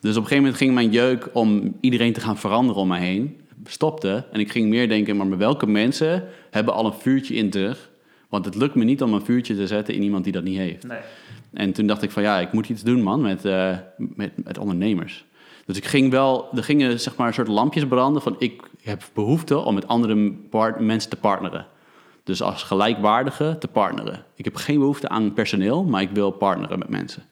Dus op een gegeven moment ging mijn jeuk om iedereen te gaan veranderen om me heen, stopte. En ik ging meer denken, maar welke mensen hebben al een vuurtje in zich? Want het lukt me niet om een vuurtje te zetten in iemand die dat niet heeft. Nee. En toen dacht ik van ja, ik moet iets doen man met, eh, met, met ondernemers. Dus ik ging wel, er gingen zeg maar een soort lampjes branden van ik heb behoefte om met andere part- mensen te partneren. Dus als gelijkwaardige te partneren. Ik heb geen behoefte aan personeel, maar ik wil partneren met mensen.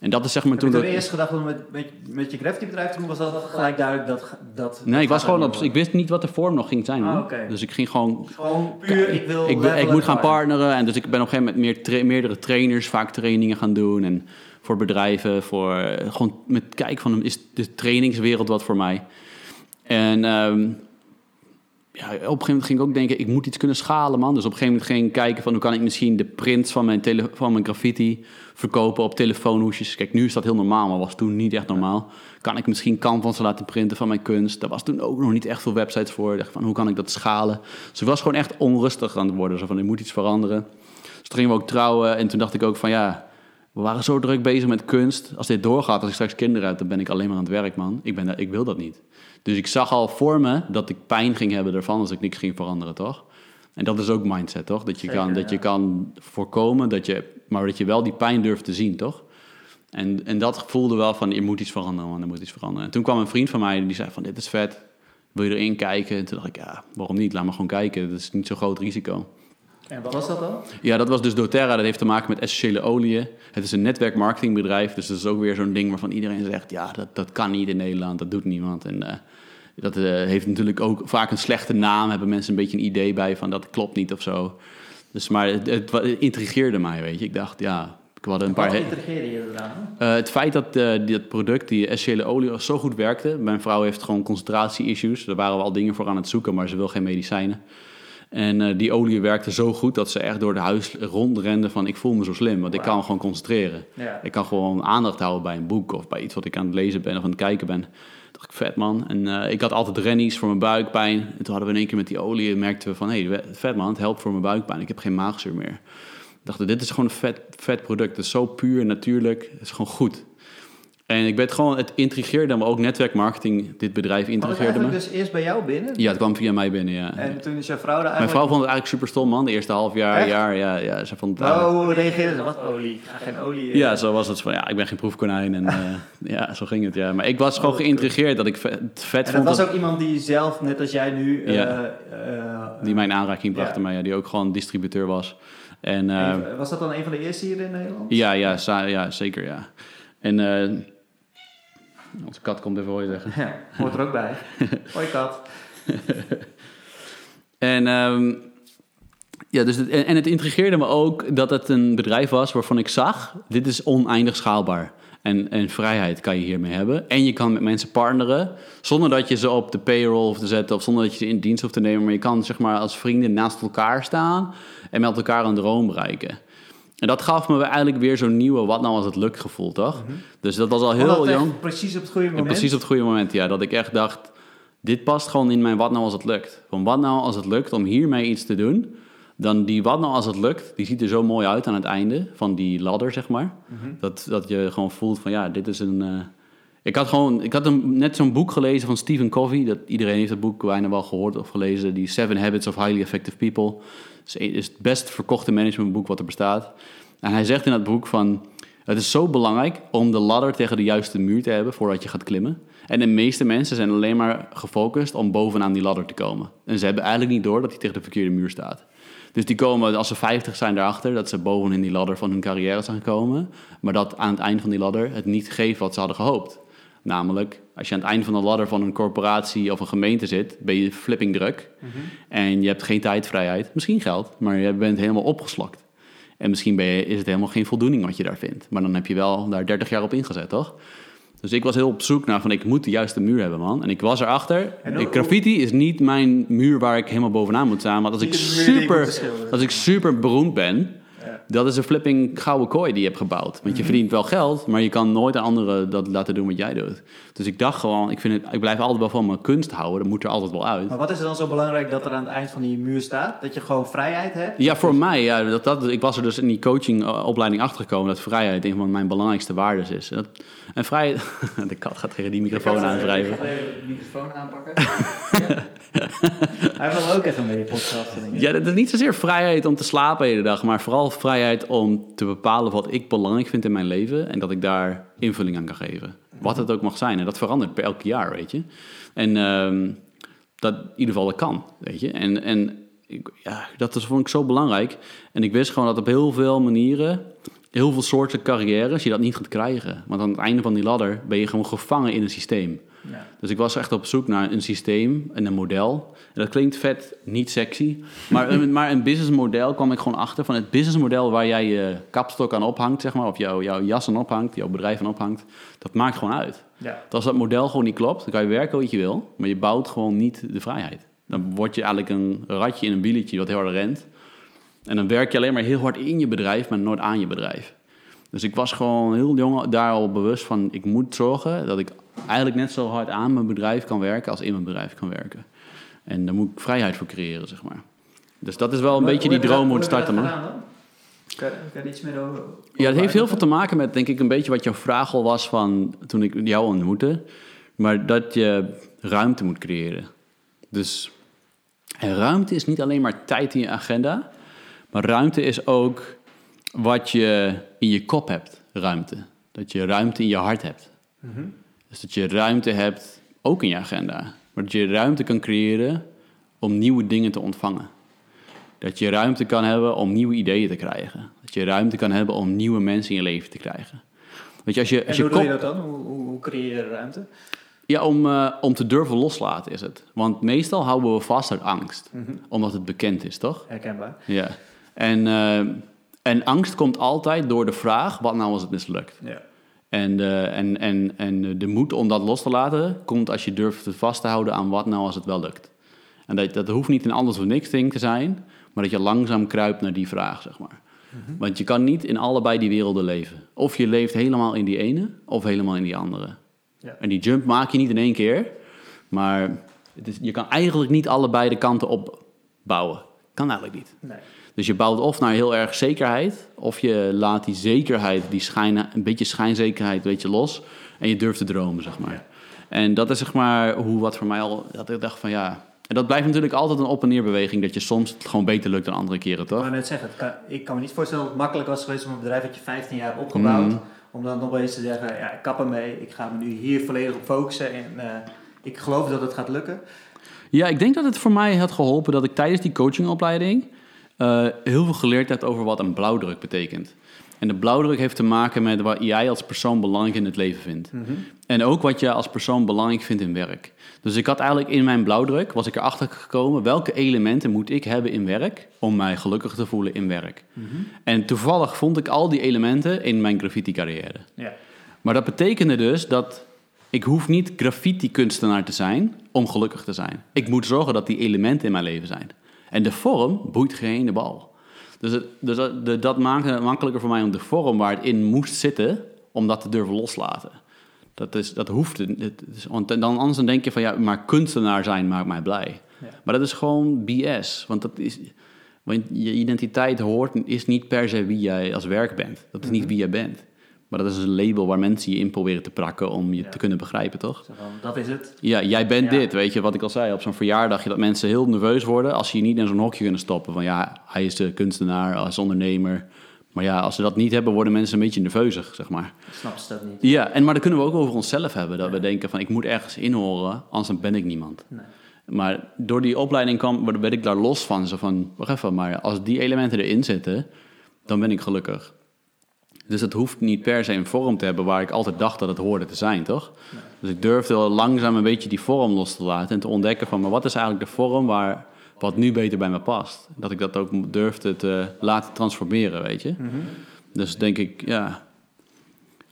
En dat is zeg maar Heb toen toen dat... eerst gedacht om met, met, met je graffiti bedrijf te doen? Was dat gelijk duidelijk dat... dat Nee, ik was gewoon op, ik wist niet wat de vorm nog ging zijn. Ah. Dus ik ging gewoon Gewoon puur, ik wil... ik, ik moet gaan partneren. En dus ik ben op een gegeven moment meer tra- meerdere trainers, vaak trainingen gaan doen. En voor bedrijven, voor eh, gewoon met kijken van is de trainingswereld wat voor mij. En ehm, ja, op een gegeven moment ging ik ook denken, ik moet iets kunnen schalen, man. Dus op een gegeven moment ging ik kijken van hoe kan ik misschien de prints van mijn, tele- mijn graffiti verkopen op telefoonhoesjes. Kijk, nu is dat heel normaal, maar was toen niet echt normaal. Kan ik misschien canvassen laten printen van mijn kunst? Daar was toen ook nog niet echt veel websites voor. Dacht van, hoe kan ik dat schalen? Dus ik was gewoon echt onrustig aan het worden. Zo van, ik moet iets veranderen. Dus toen gingen we ook trouwen en toen dacht ik ook van, ja... We waren zo druk bezig met kunst. Als dit doorgaat, als ik straks kinderen heb, dan ben ik alleen maar aan het werk, man. Ik, ben, ik wil dat niet. Dus ik zag al voor me dat ik pijn ging hebben ervan als ik niks ging veranderen, toch? En dat is ook mindset, toch? Dat je, Zeker, kan, dat je kan voorkomen, dat je, maar dat je wel die pijn durft te zien, toch? En, en dat voelde wel van, er moet iets veranderen, man, er moet iets veranderen. En toen kwam een vriend van mij, die zei van, dit is vet, wil je erin kijken? En toen dacht ik, ja, waarom niet? Laat me gewoon kijken, dat is niet zo'n groot risico. En wat was dat dan? Ja, dat was dus doTERRA. Dat heeft te maken met essentiële oliën. Het is een netwerkmarketingbedrijf. Dus dat is ook weer zo'n ding waarvan iedereen zegt... ja, dat, dat kan niet in Nederland, dat doet niemand. En eh, dat eh, heeft natuurlijk ook vaak een slechte naam. Hebben mensen een beetje een idee bij van dat klopt niet of zo. Dus, maar het, het, wa- het intrigeerde mij, weet je. Ik dacht, ja, ik had een paar... Wat integreerde je eraan? eh, het feit dat eh dat product, die essentiële olie, zo goed werkte. Mijn vrouw heeft gewoon concentratie-issues. Daar waren we al dingen voor aan het zoeken, maar ze wil geen medicijnen. En eh, die olie werkte zo goed dat ze echt door de huis rondrende van... ik voel me zo slim, want ik kan gewoon concentreren. Ja. Ik kan gewoon aandacht houden bij een boek of bij iets wat ik aan het lezen ben of aan het kijken ben. Dacht ik, vet man. En eh, ik had altijd rennies voor mijn buikpijn. En toen hadden we in één keer met die olie en merkten we van... hé, hey, vet man, het helpt voor mijn buikpijn. Ik heb geen maagzuur meer. Ik dacht, dit is gewoon een vet, vet product. Het is zo puur en natuurlijk. Het is gewoon goed. En ik werd gewoon, het intrigeerde me ook netwerkmarketing. Dit bedrijf intrigeerde me. eigenlijk dus eerst bij jou binnen? Ja, het kwam via mij binnen, ja. En toen is jouw vrouw daar Mijn eigenlijk... vrouw vond het eigenlijk super stom, man. De eerste half jaar, Echt? jaar, ja, ja. Ze vond het eigenlijk- Oh, hoe reageerde ze? Wat olie? Ja, geen olie. eh. Ja, zo was het van, ja, ik ben geen proefkonijn. En eh, ja, zo ging het, ja. Maar ik was gewoon geïntrigeerd dat ik vet, het vet En dat vond. was ook iemand die zelf, net als jij nu... eh, Die mij in aanraking bracht ermee, ja, die ook gewoon distributeur was. En was dat dan een van de eerste hier in Nederland? ja, ja, ja, zeker, ja. En onze kat komt even je zeggen. Ja, hoort er ook bij. Hoi kat. En, ehm, ja, dus het, en, en het intrigeerde me ook dat het een bedrijf was waarvan ik zag, dit is oneindig schaalbaar. En, en vrijheid kan je hiermee hebben. En je kan met mensen partneren zonder dat je ze op de payroll hoeft te zetten of zonder dat je ze in dienst hoeft te nemen. Maar je kan zeg maar als vrienden naast elkaar staan en met elkaar een droom bereiken. En dat gaf me eigenlijk weer zo'n nieuwe wat nou als het lukt gevoel, toch? Dus dat was al heel jong. Precies op het goede moment? precies op het goede moment, ja. Dat ik echt dacht, dit past gewoon in mijn wat nou als het lukt. Van wat nou als het lukt om hiermee iets te doen... dan die wat nou als het lukt, die ziet er zo mooi uit aan het einde van die ladder, zeg maar. Mhm. dat, dat je gewoon voelt van, ja, dit is een... eh, Ik had gewoon, ik had net zo'n boek gelezen van Stephen Covey. Dat, iedereen heeft het boek bijna wel gehoord of gelezen. Die Seven Habits of Highly Effective People. Het is, is het best verkochte managementboek wat er bestaat. En hij zegt in dat boek van... Het is zo belangrijk om de ladder tegen de juiste muur te hebben voordat je gaat klimmen. En de meeste mensen zijn alleen maar gefocust om bovenaan die ladder te komen. En ze hebben eigenlijk niet door dat hij tegen de verkeerde muur staat. Dus die komen, als ze 50 zijn, daarachter dat ze bovenin die ladder van hun carrière zijn gekomen. Maar dat aan het eind van die ladder het niet geeft wat ze hadden gehoopt. Namelijk, als je aan het eind van de ladder van een corporatie of een gemeente zit, ben je flipping druk. En je hebt geen tijdvrijheid, misschien geld, maar je bent helemaal opgeslokt. En misschien ben je, is het helemaal geen voldoening wat je daar vindt. Maar dan heb je wel daar 30 jaar op ingezet, toch? Dus ik was heel op zoek naar van ik moet de juiste muur hebben, man. En ik was erachter. En graffiti is niet mijn muur waar ik helemaal bovenaan moet staan. Want als ik super, als ik super beroemd ben. Dat is een flipping gouden kooi die je hebt gebouwd. Want je Mhm. verdient wel geld, maar je kan nooit aan anderen dat laten doen wat jij doet. Dus ik dacht gewoon, ik, vind het, ik blijf altijd wel van mijn kunst houden. Dat moet er altijd wel uit. Maar wat is er dan zo belangrijk dat er aan het eind van die muur staat? Dat je gewoon vrijheid hebt? Ja, voor mij, ja, dat, dat, ik was er dus in die coachingopleiding achter gekomen dat vrijheid een van mijn belangrijkste waarden is. En, vrijheid, de kat gaat tegen die microfoon aanwrijven. Ik ga even de microfoon aanpakken. Hij wil ook even mee je podcast. Ja, dat is niet zozeer vrijheid om te slapen de dag, maar vooral vrijheid om te bepalen wat ik belangrijk vind in mijn leven en dat ik daar invulling aan kan geven. Wat het ook mag zijn. En dat verandert per elk jaar, weet je. En ehm, dat in ieder geval dat kan, weet je. En, en ja, dat is, vond ik zo belangrijk. En ik wist gewoon dat op heel veel manieren, heel veel soorten carrières, je dat niet gaat krijgen. Want aan het einde van die ladder ben je gewoon gevangen in een systeem. Ja. Dus ik was echt op zoek naar een systeem en een model. En dat klinkt vet, niet sexy. Maar, een, maar een businessmodel kwam ik gewoon achter van het businessmodel waar jij je kapstok aan ophangt, zeg maar, of jouw, jouw jas aan ophangt, jouw bedrijf aan ophangt. Dat maakt gewoon uit. Ja. Als dat model gewoon niet klopt, dan kan je werken wat je wil, maar je bouwt gewoon niet de vrijheid. Dan word je eigenlijk een ratje in een bieletje wat heel hard rent. En dan werk je alleen maar heel hard in je bedrijf, maar nooit aan je bedrijf. Dus ik was gewoon heel jong daar al bewust van, ik moet zorgen dat ik eigenlijk net zo hard aan mijn bedrijf kan werken als in mijn bedrijf kan werken. En daar moet ik vrijheid voor creëren, zeg maar. Dus dat is wel een Hoe- beetje hoe die droom moet starten, man. Kan, kan je er iets meer over? Ja, het heeft heel veel te maken met, denk ik, een beetje wat jouw vraag al was van toen ik jou ontmoette. Maar dat je ruimte moet creëren. Dus en ruimte is niet alleen maar tijd in je agenda, maar ruimte is ook wat je in je kop hebt, ruimte. Dat je ruimte in je hart hebt. Mhm. Dus dat je ruimte hebt, ook in je agenda. Maar dat je ruimte kan creëren om nieuwe dingen te ontvangen. Dat je ruimte kan hebben om nieuwe ideeën te krijgen. Dat je ruimte kan hebben om nieuwe mensen in je leven te krijgen. Weet je, als je, En als je hoe doe je dat dan? Hoe, hoe, hoe creëer je ruimte? Ja, om, eh, om te durven loslaten is het. Want meestal houden we vast uit angst. Mhm. Omdat het bekend is, toch? Herkenbaar. Ja. En, eh, en angst komt altijd door de vraag, wat nou als het mislukt? Ja. En, eh, en, en, en de moed om dat los te laten komt als je durft het vast te houden aan wat nou als het wel lukt. En dat, dat hoeft niet een alles of niks ding te zijn, maar dat je langzaam kruipt naar die vraag, zeg maar. Want je kan niet in allebei die werelden leven. Of je leeft helemaal in die ene, of helemaal in die andere. Ja. En die jump maak je niet in één keer, maar het is, je kan eigenlijk niet allebei de kanten opbouwen. Kan eigenlijk niet. Nee. Dus je bouwt of naar heel erg zekerheid, of je laat die zekerheid, die schijn, een beetje schijnzekerheid, weet je, los. En je durft te dromen, zeg maar. En dat is zeg maar hoe wat voor mij al, dat ik dacht van ja. En dat blijft natuurlijk altijd een op- en neerbeweging, dat je soms het gewoon beter lukt dan andere keren, Ik toch? wou net zeggen, kan, ik kan me niet voorstellen dat het makkelijk was geweest om een bedrijf dat je 15 jaar hebt opgebouwd. Mhm. Om dan nog eens te zeggen, ja, ik kap ermee, ik ga me nu hier volledig op focussen en eh, ik geloof dat het gaat lukken. Ja, ik denk dat het voor mij had geholpen dat ik tijdens die coachingopleiding eh, heel veel geleerd heb over wat een blauwdruk betekent. En de blauwdruk heeft te maken met wat jij als persoon belangrijk in het leven vindt. En ook wat je als persoon belangrijk vindt in werk. Dus ik had eigenlijk in mijn blauwdruk, was ik erachter gekomen, welke elementen moet ik hebben in werk om mij gelukkig te voelen in werk. En toevallig vond ik al die elementen in mijn graffiti carrière. Ja. Maar dat betekende dus dat ik hoef niet graffiti-kunstenaar te zijn om gelukkig te zijn. Ik moet zorgen dat die elementen in mijn leven zijn. En de vorm boeit geen de bal. Dus, het, dus dat, de- dat maakte het makkelijker voor mij om de vorm waar het in moest zitten, om dat te durven loslaten. Dat, is, dat hoeft. het- is- want dan anders dan denk je van ja, maar kunstenaar zijn maakt mij blij. Ja. Maar dat is gewoon BS. Want dat is. Want je identiteit hoort, is niet per se wie jij als werk bent. Dat is niet wie jij bent. Maar dat is een label waar mensen je in proberen te prakken om je Ja. te kunnen begrijpen, toch? Van, dat is het. Ja, jij bent Ja. dit, weet je, wat ik al zei. Op zo'n verjaardag, dat mensen heel nerveus worden als ze je niet in zo'n hokje kunnen stoppen. Van ja, hij is de kunstenaar, hij is ondernemer. Maar ja, als ze dat niet hebben, worden mensen een beetje nerveuzig, zeg maar. Snap ze dat niet? Ja, en, maar dat kunnen we ook over onszelf hebben. Dat we denken van, ik moet ergens inhoren, anders dan ben ik niemand. Nee. Maar door die opleiding kwam, werd ik daar los van. Zo van, wacht even, maar als die elementen erin zitten, dan ben ik gelukkig. Dus het hoeft niet per se een vorm te hebben waar ik altijd dacht dat het hoorde te zijn, toch? Dus ik durfde wel langzaam een beetje die vorm los te laten en te ontdekken van, maar wat is eigenlijk de vorm waar, wat nu beter bij me past? Dat ik dat ook durfde te laten transformeren, weet je? Dus denk ik, ja.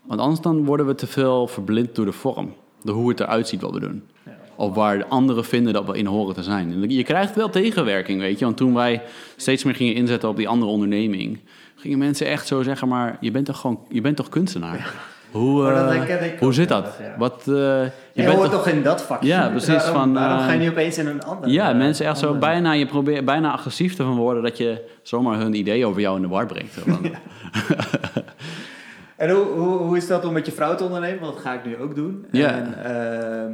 Want anders dan worden we te veel verblind door de vorm. Door hoe het eruit ziet wat we doen. Ja. Of waar de anderen vinden dat we in horen te zijn. En je krijgt wel tegenwerking, weet je. Want toen wij steeds meer gingen inzetten op die andere onderneming... gingen mensen echt zo zeggen, maar je bent toch gewoon... Je bent toch kunstenaar? Hoe, dat eh, hoe zit dat? ja. Wat, eh, je Je, bent hoort toch... toch in dat vakje? Ja, precies, Waarom, van, waarom eh, ga je niet opeens in een ander? Ja, eh, mensen echt zo bijna... Je probeert bijna agressief te van worden... dat je zomaar hun idee over jou in de war brengt. En hoe, hoe, hoe is dat om met je vrouw te ondernemen? Want dat ga ik nu ook doen. Ja. En, ehm,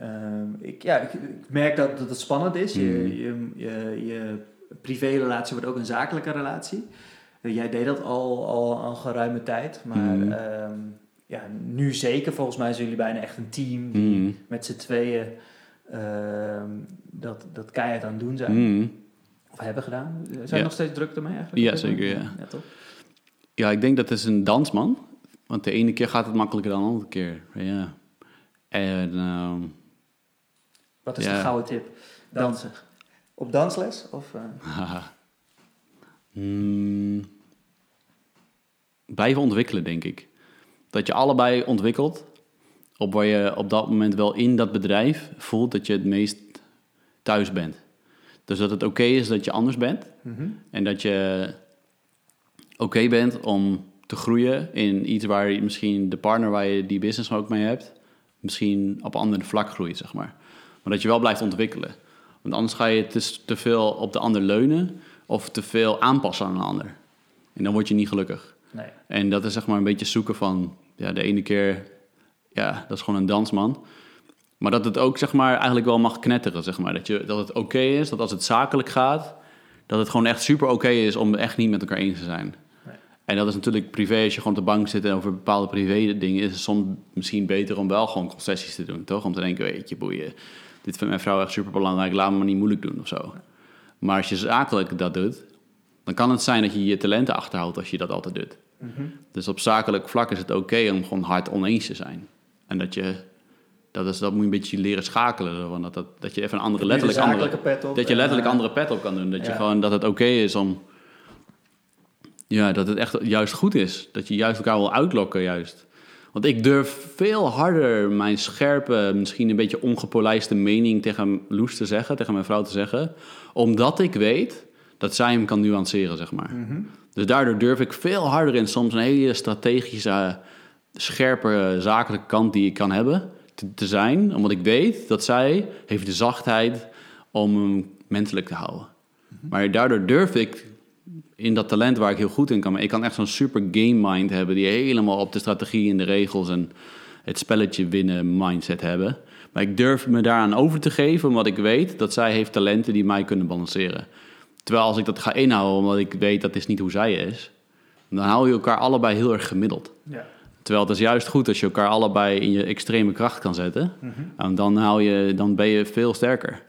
ehm, ik, ja, ik, merk dat, dat het spannend is. Je, je, je, je privérelatie wordt ook een zakelijke relatie. Eh, Jij deed dat al, al, al geruime tijd. Maar Mhm. ehm, ja, nu zeker. Volgens mij zijn jullie bijna echt een team die Mm. met z'n tweeën ehm, dat, dat keihard aan het doen zijn. Mm. Of hebben gedaan. Zijn Ja. je nog steeds druk ermee eigenlijk? Ja, zeker, ja. ja toch? Ja, ik denk dat het is een dansman. Want de ene keer gaat het makkelijker dan de andere keer. Ja. En ehm, Wat is Ja. de gouden tip? Dansen. Op dansles? Of, eh, haha. Blijven ontwikkelen, denk ik. Dat je allebei ontwikkelt op waar je op dat moment wel in dat bedrijf voelt dat je het meest thuis bent. Dus dat het oké is dat je anders bent. mhm. En dat je oké bent om te groeien in iets waar je misschien de partner waar je die business ook mee hebt, misschien op een ander vlak groeit, zeg maar. Maar dat je wel blijft ontwikkelen. Want anders ga je te, te veel op de ander leunen of te veel aanpassen aan een ander. En dan word je niet gelukkig. Nee. En dat is zeg maar een beetje zoeken van, ja, de ene keer, ja, dat is gewoon een dansman. Maar dat het ook zeg maar eigenlijk wel mag knetteren, zeg maar. Dat, je, dat het oké is, dat als het zakelijk gaat, dat het gewoon echt super oké is om echt niet met elkaar eens te zijn. Nee. En dat is natuurlijk privé, als je gewoon op de bank zit en over bepaalde privé dingen, is het soms misschien beter om wel gewoon concessies te doen, toch? Om te denken, weet je, boeien, dit vindt mijn vrouw echt super belangrijk, laat me maar niet moeilijk doen of zo. Maar als je zakelijk dat doet, dan kan het zijn dat je je talenten achterhoudt als je dat altijd doet. Dus op zakelijk vlak is het oké om gewoon hard oneens te zijn. En dat je, dat, is, dat moet je een beetje leren schakelen. Want dat, dat, dat je even een andere, letterlijk andere, pet op, dat je letterlijk eh, andere pet op kan doen. Dat je gewoon, dat het oké is om, ja, dat het echt juist goed is. Dat je juist elkaar wil uitlokken juist. Want ik durf veel harder mijn scherpe, misschien een beetje ongepolijste mening tegen Loes te zeggen, tegen mijn vrouw te zeggen. Omdat ik weet dat zij hem kan nuanceren, zeg maar. Mhm. Dus daardoor durf ik veel harder in soms een hele strategische, scherpe, zakelijke kant die ik kan hebben te, te zijn. Omdat ik weet dat zij heeft de zachtheid om hem menselijk te houden. Maar daardoor durf ik in dat talent waar ik heel goed in kan. Ik kan echt zo'n super game mind hebben die helemaal op de strategie en de regels en het spelletje winnen mindset hebben. Maar ik durf me daaraan over te geven omdat ik weet dat zij heeft talenten die mij kunnen balanceren. Terwijl als ik dat ga inhouden omdat ik weet dat is niet hoe zij is, dan hou je elkaar allebei heel erg gemiddeld. Ja. Terwijl het is juist goed als je elkaar allebei in je extreme kracht kan zetten. En dan, hou je, dan ben je veel sterker.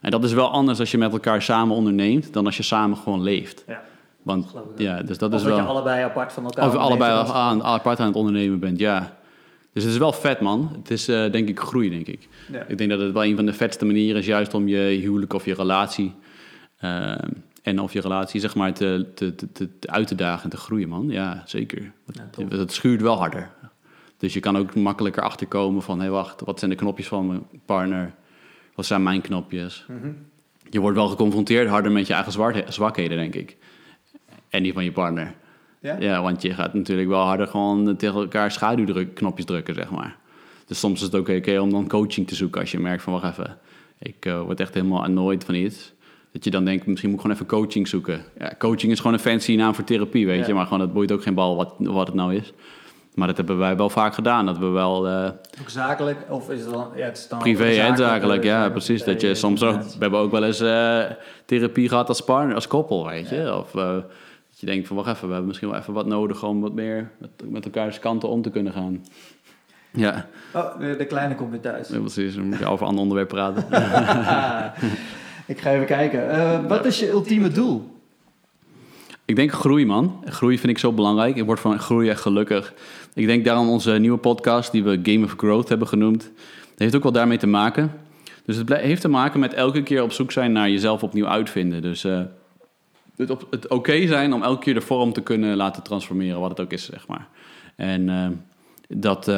En dat is wel anders als je met elkaar samen onderneemt dan als je samen gewoon leeft. ja. Want ja, dus dat Of is dat wel. je allebei apart van elkaar Of allebei aan, apart aan het ondernemen bent, ja. Dus het is wel vet, man. Het is eh, denk ik groei, denk ik. Ja. Ik denk dat het wel een van de vetste manieren is, juist om je huwelijk of je relatie. Eh, en of je relatie, zeg maar, te, te, te, te- uit te dagen en te groeien, man. Ja, zeker. Ja, het schuurt wel harder. Dus je kan ook makkelijker achterkomen van... hé, wacht, wat zijn de knopjes van mijn partner? Wat zijn mijn knopjes? Mhm. Je wordt wel geconfronteerd harder met je eigen zwakheden, denk ik. En die van je partner. Ja? Ja, want je gaat natuurlijk wel harder gewoon tegen elkaar schaduwknopjes drukken, zeg maar. Dus soms is het ook oké om dan coaching te zoeken als je merkt van, wacht even, ik eh, word echt helemaal annoyed van iets. Dat je dan denkt, misschien moet ik gewoon even coaching zoeken. Ja, coaching is gewoon een fancy naam voor therapie, weet Ja. je. Maar gewoon, het boeit ook geen bal wat, wat het nou is. Maar dat hebben wij wel vaak gedaan. Dat we wel eh, Ook zakelijk? Of is het dan... Ja, het is dan privé en zakelijk, zakelijk, ja, eh, precies. Dat je soms ook, we hebben ook wel eens eh, therapie gehad als partner, als koppel, weet je. Of eh, dat je denkt van, wacht even, we hebben misschien wel even wat nodig om wat meer met, met elkaars kanten om te kunnen gaan. Ja, Oh, de de kleine komt weer thuis. ja, precies. Dan moet je over een ander onderwerp praten. ik ga even kijken. Eh, wat is je ultieme doel? Ik denk groei, man. Groei vind ik zo belangrijk. Ik word van groei echt gelukkig. Ik denk daarom onze nieuwe podcast, die we Game of Growth hebben genoemd, dat heeft ook wel daarmee te maken. Dus het heeft te maken met elke keer op zoek zijn naar jezelf opnieuw uitvinden. Dus eh, het, het oké zijn om elke keer de vorm te kunnen laten transformeren, wat het ook is, zeg maar. En eh, dat,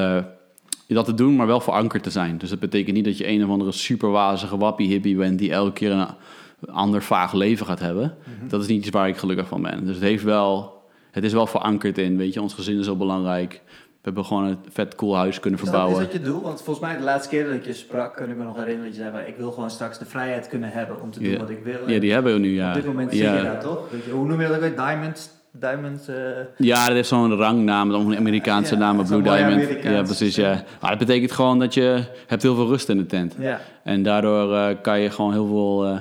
dat te doen, maar wel verankerd te zijn. Dus dat betekent niet dat je een of andere superwazige wappie hippie bent die elke keer een ander vaag leven gaat hebben. Dat is niet iets waar ik gelukkig van ben. Dus het, heeft wel, het is wel verankerd in, weet je, ons gezin is zo belangrijk. We hebben gewoon een vet cool huis kunnen Is dat, is verbouwen. dat je doel? Want volgens mij de laatste keer dat ik je sprak, kan ik me nog herinneren dat je zei, ik wil gewoon straks de vrijheid kunnen hebben om te doen Ja. wat ik wil. Ja, die hebben we nu, ja. Op dit moment je ja. daar toch? Weet je, hoe noem je dat weer? Diamond? Diamond eh, Ja, dat heeft zo'n rangnaam, een Amerikaanse Ja, naam, Blue Diamond. Ja, precies, ja. Maar dat betekent gewoon dat je hebt heel veel rust in de tent. ja. En daardoor eh, kan je gewoon heel veel... eh,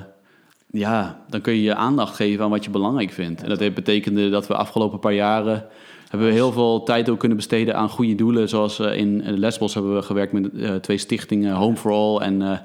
ja, dan kun je je aandacht geven aan wat je belangrijk vindt. En dat heeft betekende dat we afgelopen paar jaren Hebben we heel veel tijd ook kunnen besteden aan goede doelen. Zoals in Lesbos hebben we gewerkt met twee stichtingen, Home for All en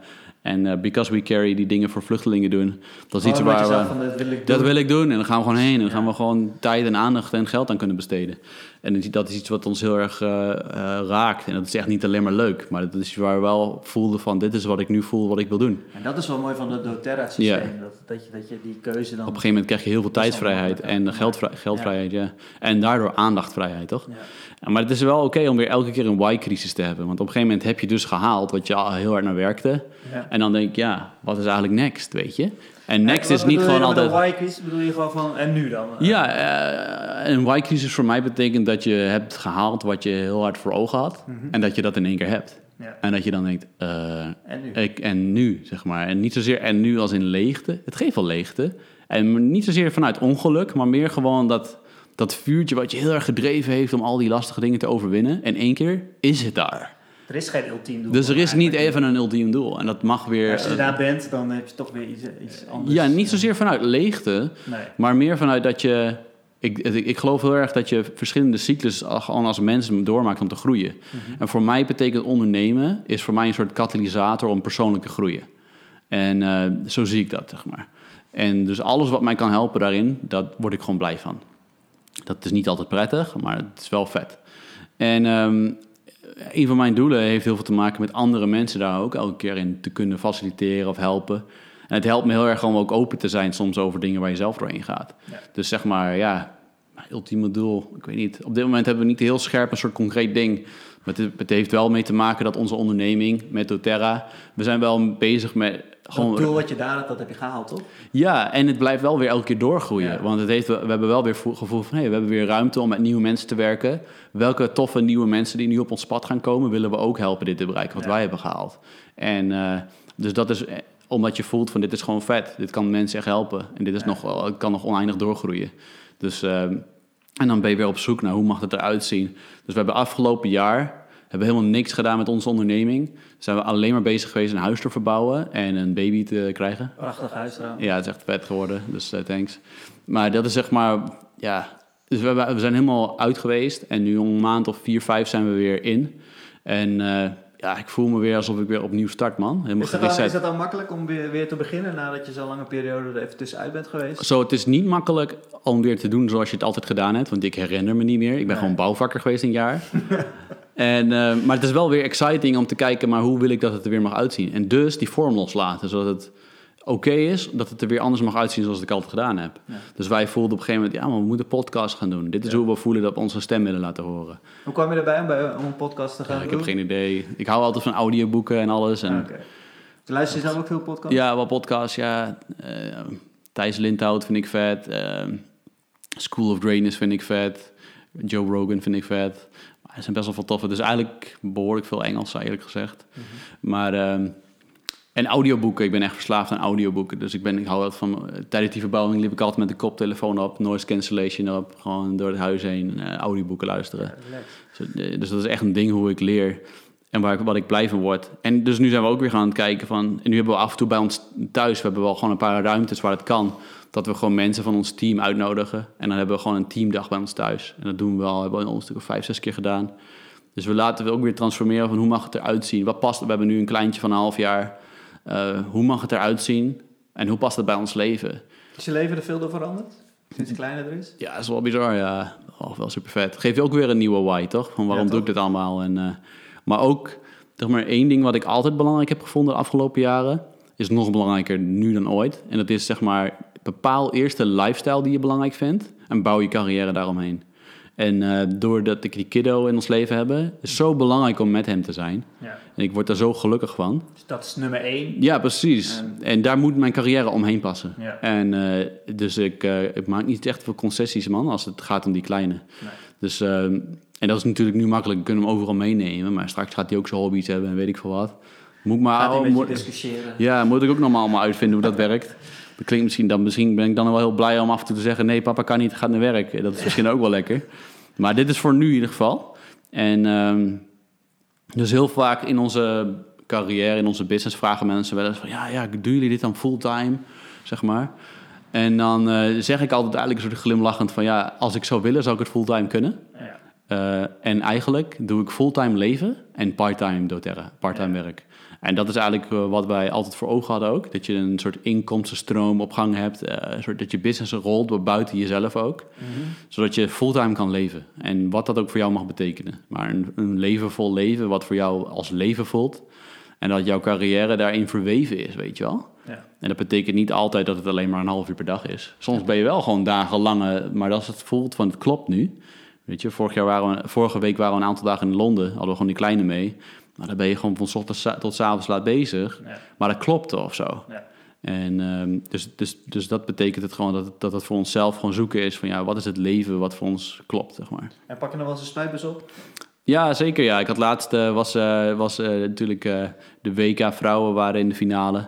en uh, Because We Carry, die dingen voor vluchtelingen doen. Dat is iets waar we... Van, dat, wil ik, dat wil ik doen. En dan gaan we gewoon heen. En dan gaan we gewoon tijd en aandacht en geld aan kunnen besteden. En dat is iets wat ons heel erg uh, uh, raakt. En dat is echt niet alleen maar leuk. Maar dat is waar we wel voelden van... dit is wat ik nu voel, wat ik wil doen. En dat is wel mooi van het doTERRA-systeem. Ja. Dat, dat, je, dat je die keuze dan... Op een gegeven moment krijg je heel veel tijdsvrijheid en geldvrij, geldvrijheid. Ja. En daardoor aandachtvrijheid, toch? Ja. Maar het is wel oké om weer elke keer een why-crisis te hebben. Want op een gegeven moment heb je dus gehaald wat je al heel hard naar werkte. Ja. En dan denk ik, ja, wat is eigenlijk next, weet je? En next is niet gewoon altijd. Een Y-crisis bedoel je gewoon van en nu dan? Ja, uh, een Y-crisis voor mij betekent dat je hebt gehaald wat je heel hard voor ogen had. Mm -hmm. En dat je dat in één keer hebt. Ja. En dat je dan denkt, uh, en, nu? Ik, en nu, zeg maar. En niet zozeer en nu als in leegte. Het geeft wel leegte. En niet zozeer vanuit ongeluk, maar meer gewoon dat, dat vuurtje wat je heel erg gedreven heeft om al die lastige dingen te overwinnen. En één keer is het daar. Er is geen ultiem doel. Dus er is niet even een ultiem doel. En dat mag weer... Als je daar bent, dan heb je toch weer iets, iets anders. Ja, niet zozeer vanuit leegte, nee. maar meer vanuit dat je... Ik, ik, ik, geloof heel erg dat je verschillende cyclus gewoon als mens doormaakt om te groeien. Mm -hmm. En voor mij betekent ondernemen is voor mij een soort katalysator om persoonlijk te groeien. En uh, zo zie ik dat, zeg maar. En dus alles wat mij kan helpen daarin, dat word ik gewoon blij van. Dat is niet altijd prettig, maar het is wel vet. En um, een van mijn doelen heeft heel veel te maken met andere mensen daar ook elke keer in te kunnen faciliteren of helpen. En het helpt me heel erg om ook open te zijn soms over dingen waar je zelf doorheen gaat. Ja. Dus zeg maar, ja, ultieme doel, ik weet niet. Op dit moment hebben we niet heel scherp een soort concreet ding. Maar het, het heeft wel mee te maken dat onze onderneming met doTERRA, we zijn wel bezig met gewoon, het doel wat je daar had, dat heb je gehaald, toch? Ja, en het blijft wel weer elke keer doorgroeien. Ja. Want het heeft, we hebben wel weer het gevoel van... Hey, we hebben weer ruimte om met nieuwe mensen te werken. Welke toffe nieuwe mensen die nu op ons pad gaan komen... willen we ook helpen dit te bereiken, wat ja. wij hebben gehaald. En uh, dus dat is omdat je voelt van dit is gewoon vet. Dit kan mensen echt helpen. En dit is nog kan nog oneindig doorgroeien. Dus, uh, en dan ben je weer op zoek naar hoe mag het eruit zien. Dus we hebben afgelopen jaar hebben helemaal niks gedaan met onze onderneming. Zijn we alleen maar bezig geweest een huis te verbouwen en een baby te krijgen. Prachtig huis trouwens. Ja, het is echt vet geworden, dus uh, thanks. Maar dat is zeg maar, ja... Dus we, we zijn helemaal uit geweest en nu om een maand of vier, vijf zijn we weer in. En uh, ja, ik voel me weer alsof ik weer opnieuw start, man. Helemaal is, dat dan, is dat dan makkelijk om weer, weer te beginnen nadat je zo'n lange periode er even tussenuit bent geweest? Zo, het is niet makkelijk om weer te doen zoals je het altijd gedaan hebt, want ik herinner me niet meer. Ik ben nee. gewoon bouwvakker geweest een jaar. En, uh, maar het is wel weer exciting om te kijken, maar hoe wil ik dat het er weer mag uitzien? En dus die vorm loslaten, zodat het oké okay is, dat het er weer anders mag uitzien zoals ik altijd gedaan heb. Ja. Dus wij voelden op een gegeven moment, ja, maar we moeten podcast gaan doen. Dit is ja. hoe we voelen dat we onze stem willen laten horen. Hoe kwam je erbij om, bij, om een podcast te gaan ja, doen? Ik heb geen idee. Ik hou altijd van audioboeken en alles. En, okay. Luister je zelf ook veel podcasts? Ja, wel podcasts, ja. Uh, Thijs Lindhout vind ik vet. Uh, School of Greatness vind ik vet. Joe Rogan vind ik vet. Er zijn best wel veel toffe. Dus eigenlijk behoorlijk veel Engels, eerlijk gezegd. Mm -hmm. Maar... Um, en audioboeken. Ik ben echt verslaafd aan audioboeken. Dus ik, ben, ik hou altijd van... Tijdens die verbouwing liep ik altijd met de koptelefoon op. Noise cancellation op. Gewoon door het huis heen uh, audioboeken luisteren. Ja, dus, dus dat is echt een ding hoe ik leer. En waar ik, wat ik blij van word. En dus nu zijn we ook weer gaan kijken van... En nu hebben we af en toe bij ons thuis... We hebben wel gewoon een paar ruimtes waar het kan dat we gewoon mensen van ons team uitnodigen. En dan hebben we gewoon een teamdag bij ons thuis. En dat doen we al, hebben we al een stuk of vijf, zes keer gedaan. Dus we laten we ook weer transformeren van hoe mag het eruit zien? Wat past? We hebben nu een kleintje van een half jaar. Uh, hoe mag het eruit zien? En hoe past het bij ons leven? Is je leven er veel door veranderd? Sinds het kleiner er is? Ja, dat is wel bizar, ja. Oh, wel super vet. Geef je ook weer een nieuwe why, toch? Van waarom ja, doe ik dit allemaal? En, uh, maar ook, zeg maar, één ding wat ik altijd belangrijk heb gevonden de afgelopen jaren... is nog belangrijker nu dan ooit. En dat is, zeg maar, bepaal eerst de lifestyle die je belangrijk vindt en bouw je carrière daaromheen. En uh, doordat ik die kiddo in ons leven heb, is het zo belangrijk om met hem te zijn. Ja. En ik word daar zo gelukkig van. Dus dat is nummer één. Ja, precies. En, en daar moet mijn carrière omheen passen. Ja. En uh, dus ik, uh, ik, maak niet echt veel concessies, man, als het gaat om die kleine. Nee. Dus, ehm, en dat is natuurlijk nu makkelijk, we kunnen hem overal meenemen. Maar straks gaat hij ook zijn hobby's hebben en weet ik veel wat. Moet maar, gaat discussiëren. Ja, moet ik ook nog maar allemaal uitvinden hoe dat werkt. Dat klinkt misschien, dan, misschien ben ik dan wel heel blij om af en toe te zeggen... nee, papa kan niet, gaat naar werk. Dat is misschien ook wel lekker. Maar dit is voor nu in ieder geval. En um, dus heel vaak in onze carrière, in onze business... vragen mensen wel eens van... ja, ja doen jullie dit dan fulltime, zeg maar? En dan eh, zeg ik altijd eigenlijk een soort glimlachend van... ja, als ik zou willen, zou ik het fulltime kunnen. Ja. Eh, en eigenlijk doe ik fulltime leven en parttime doTERRA, parttime werk. En dat is eigenlijk eh, wat wij altijd voor ogen hadden ook. Dat je een soort inkomstenstroom op gang hebt. eh, een soort dat je business rolt buiten jezelf ook. Zodat je fulltime kan leven. En wat dat ook voor jou mag betekenen. Maar een, een leven vol leven, wat voor jou als leven voelt. En dat jouw carrière daarin verweven is, weet je wel. Ja. En dat betekent niet altijd dat het alleen maar een half uur per dag is. Soms ben je wel gewoon dagenlange, maar als het voelt van het klopt nu. Weet je, vorig jaar waren we, vorige week waren we een aantal dagen in Londen, hadden we gewoon die kleine mee. Maar dan ben je gewoon van ochtends tot 's avonds laat bezig. Ja. Maar dat klopt of zo. Ja. En ehm, dus, dus, dus dat betekent het gewoon dat, het- dat het voor onszelf gewoon zoeken is van ja, wat is het leven wat voor ons klopt, zeg maar. En pak je nog wel eens een spuitbus op? Ja, zeker. Ja. Ik had laatst, eh, was, eh, was eh, natuurlijk de WK vrouwen waren in de finale.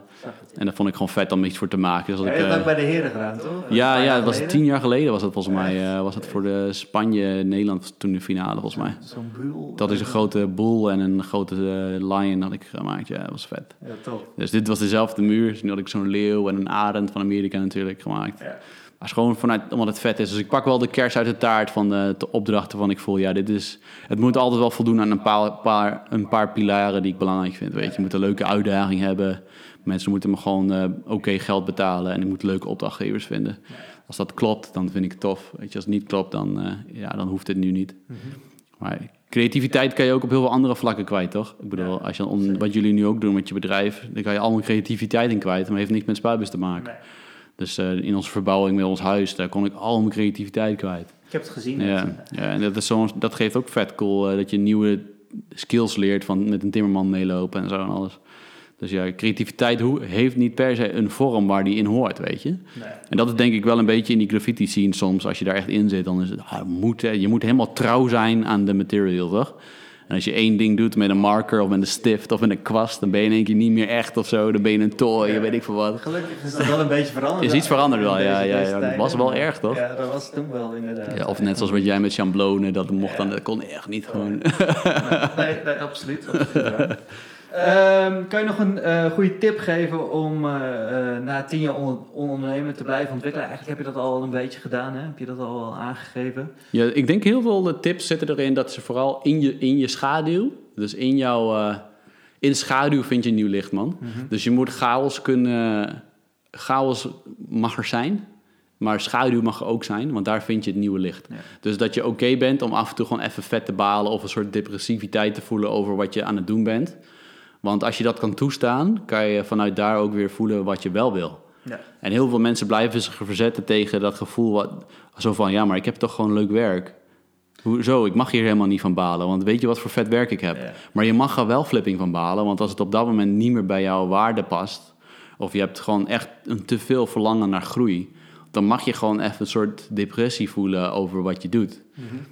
En dat vond ik gewoon vet om iets voor te maken. Dus dat Ja, ik, je hebt ook bij de heren gedaan, toch? Ja, ja, was tien jaar geleden was het volgens mij. was het voor de Spanje-Nederland toen de finale volgens mij. Zo'n. Dat is een grote boel en een grote lion had ik gemaakt. Ja, dat was vet. Ja, top. Dus dit was dezelfde muur. Dus nu had ik zo'n leeuw en een arend van Amerika natuurlijk gemaakt. Ja. Maar is gewoon vanuit, omdat het vet is. Dus ik pak wel de kers uit de taart van de, de opdrachten van ik voel. Ja, dit is, het moet altijd wel voldoen aan een paar, paar, een paar pilaren die ik belangrijk vind. Weet je. je moet een leuke uitdaging hebben. Mensen moeten me gewoon eh, oké geld betalen. En ik moet leuke opdrachtgevers vinden. Als dat klopt, dan vind ik het tof. Weet je, als het niet klopt, dan, eh, ja, dan hoeft het nu niet. Maar creativiteit kan je ook op heel veel andere vlakken kwijt, toch? Ik bedoel, als je, om, wat jullie nu ook doen met je bedrijf... dan kan je allemaal creativiteit in kwijt... maar heeft niks met spuitbus te maken. Nee. Dus eh, in onze verbouwing met ons huis, daar kon ik al mijn creativiteit kwijt. Ik heb het gezien. Ja, ja en dat, is soms, dat geeft ook vet cool, eh, dat je nieuwe skills leert van met een timmerman meelopen en zo en alles. Dus ja, creativiteit heeft niet per se een vorm waar die in hoort, weet je. Nee. En dat is denk ik wel een beetje in die graffiti scene soms. Als je daar echt in zit, dan is het, ah, moet, je moet helemaal trouw zijn aan de material, toch? En als je één ding doet met een marker of met een stift of met een kwast, dan ben je in één keer niet meer echt of zo. Dan ben je een toy, weet ik veel wat. Gelukkig is dat wel een beetje veranderd. Is iets veranderd wel, ja, ja, ja. Dat was wel erg, toch? Ja, dat was toen wel inderdaad. Ja, of net zoals wat jij met chamblonen, dat mocht dan, dat kon echt niet gewoon. Nee, nee, absoluut. absoluut waar. Ehm, kan je nog een eh, goede tip geven om eh, eh, na tien jaar on- ondernemen te blijven ontwikkelen? Eigenlijk heb je dat al een beetje gedaan, hè? Heb je dat al aangegeven? Ja, ik denk heel veel de tips zitten erin dat ze vooral in je, in je schaduw, dus in jouw, eh, in schaduw vind je nieuw licht, man. Dus je moet chaos kunnen, chaos mag er zijn, maar schaduw mag er ook zijn, want daar vind je het nieuwe licht. Ja. Dus dat je oké bent om af en toe gewoon even vet te balen of een soort depressiviteit te voelen over wat je aan het doen bent. Want als je dat kan toestaan, kan je vanuit daar ook weer voelen wat je wel wil. Ja. En heel veel mensen blijven zich verzetten tegen dat gevoel. Wat, zo van, ja, maar ik heb toch gewoon leuk werk. Hoezo? Ik mag hier helemaal niet van balen. Want weet je wat voor vet werk ik heb? Ja. Maar je mag er wel flipping van balen. Want als het op dat moment niet meer bij jouw waarde past... of je hebt gewoon echt een te veel verlangen naar groei... dan mag je gewoon even een soort depressie voelen over wat je doet.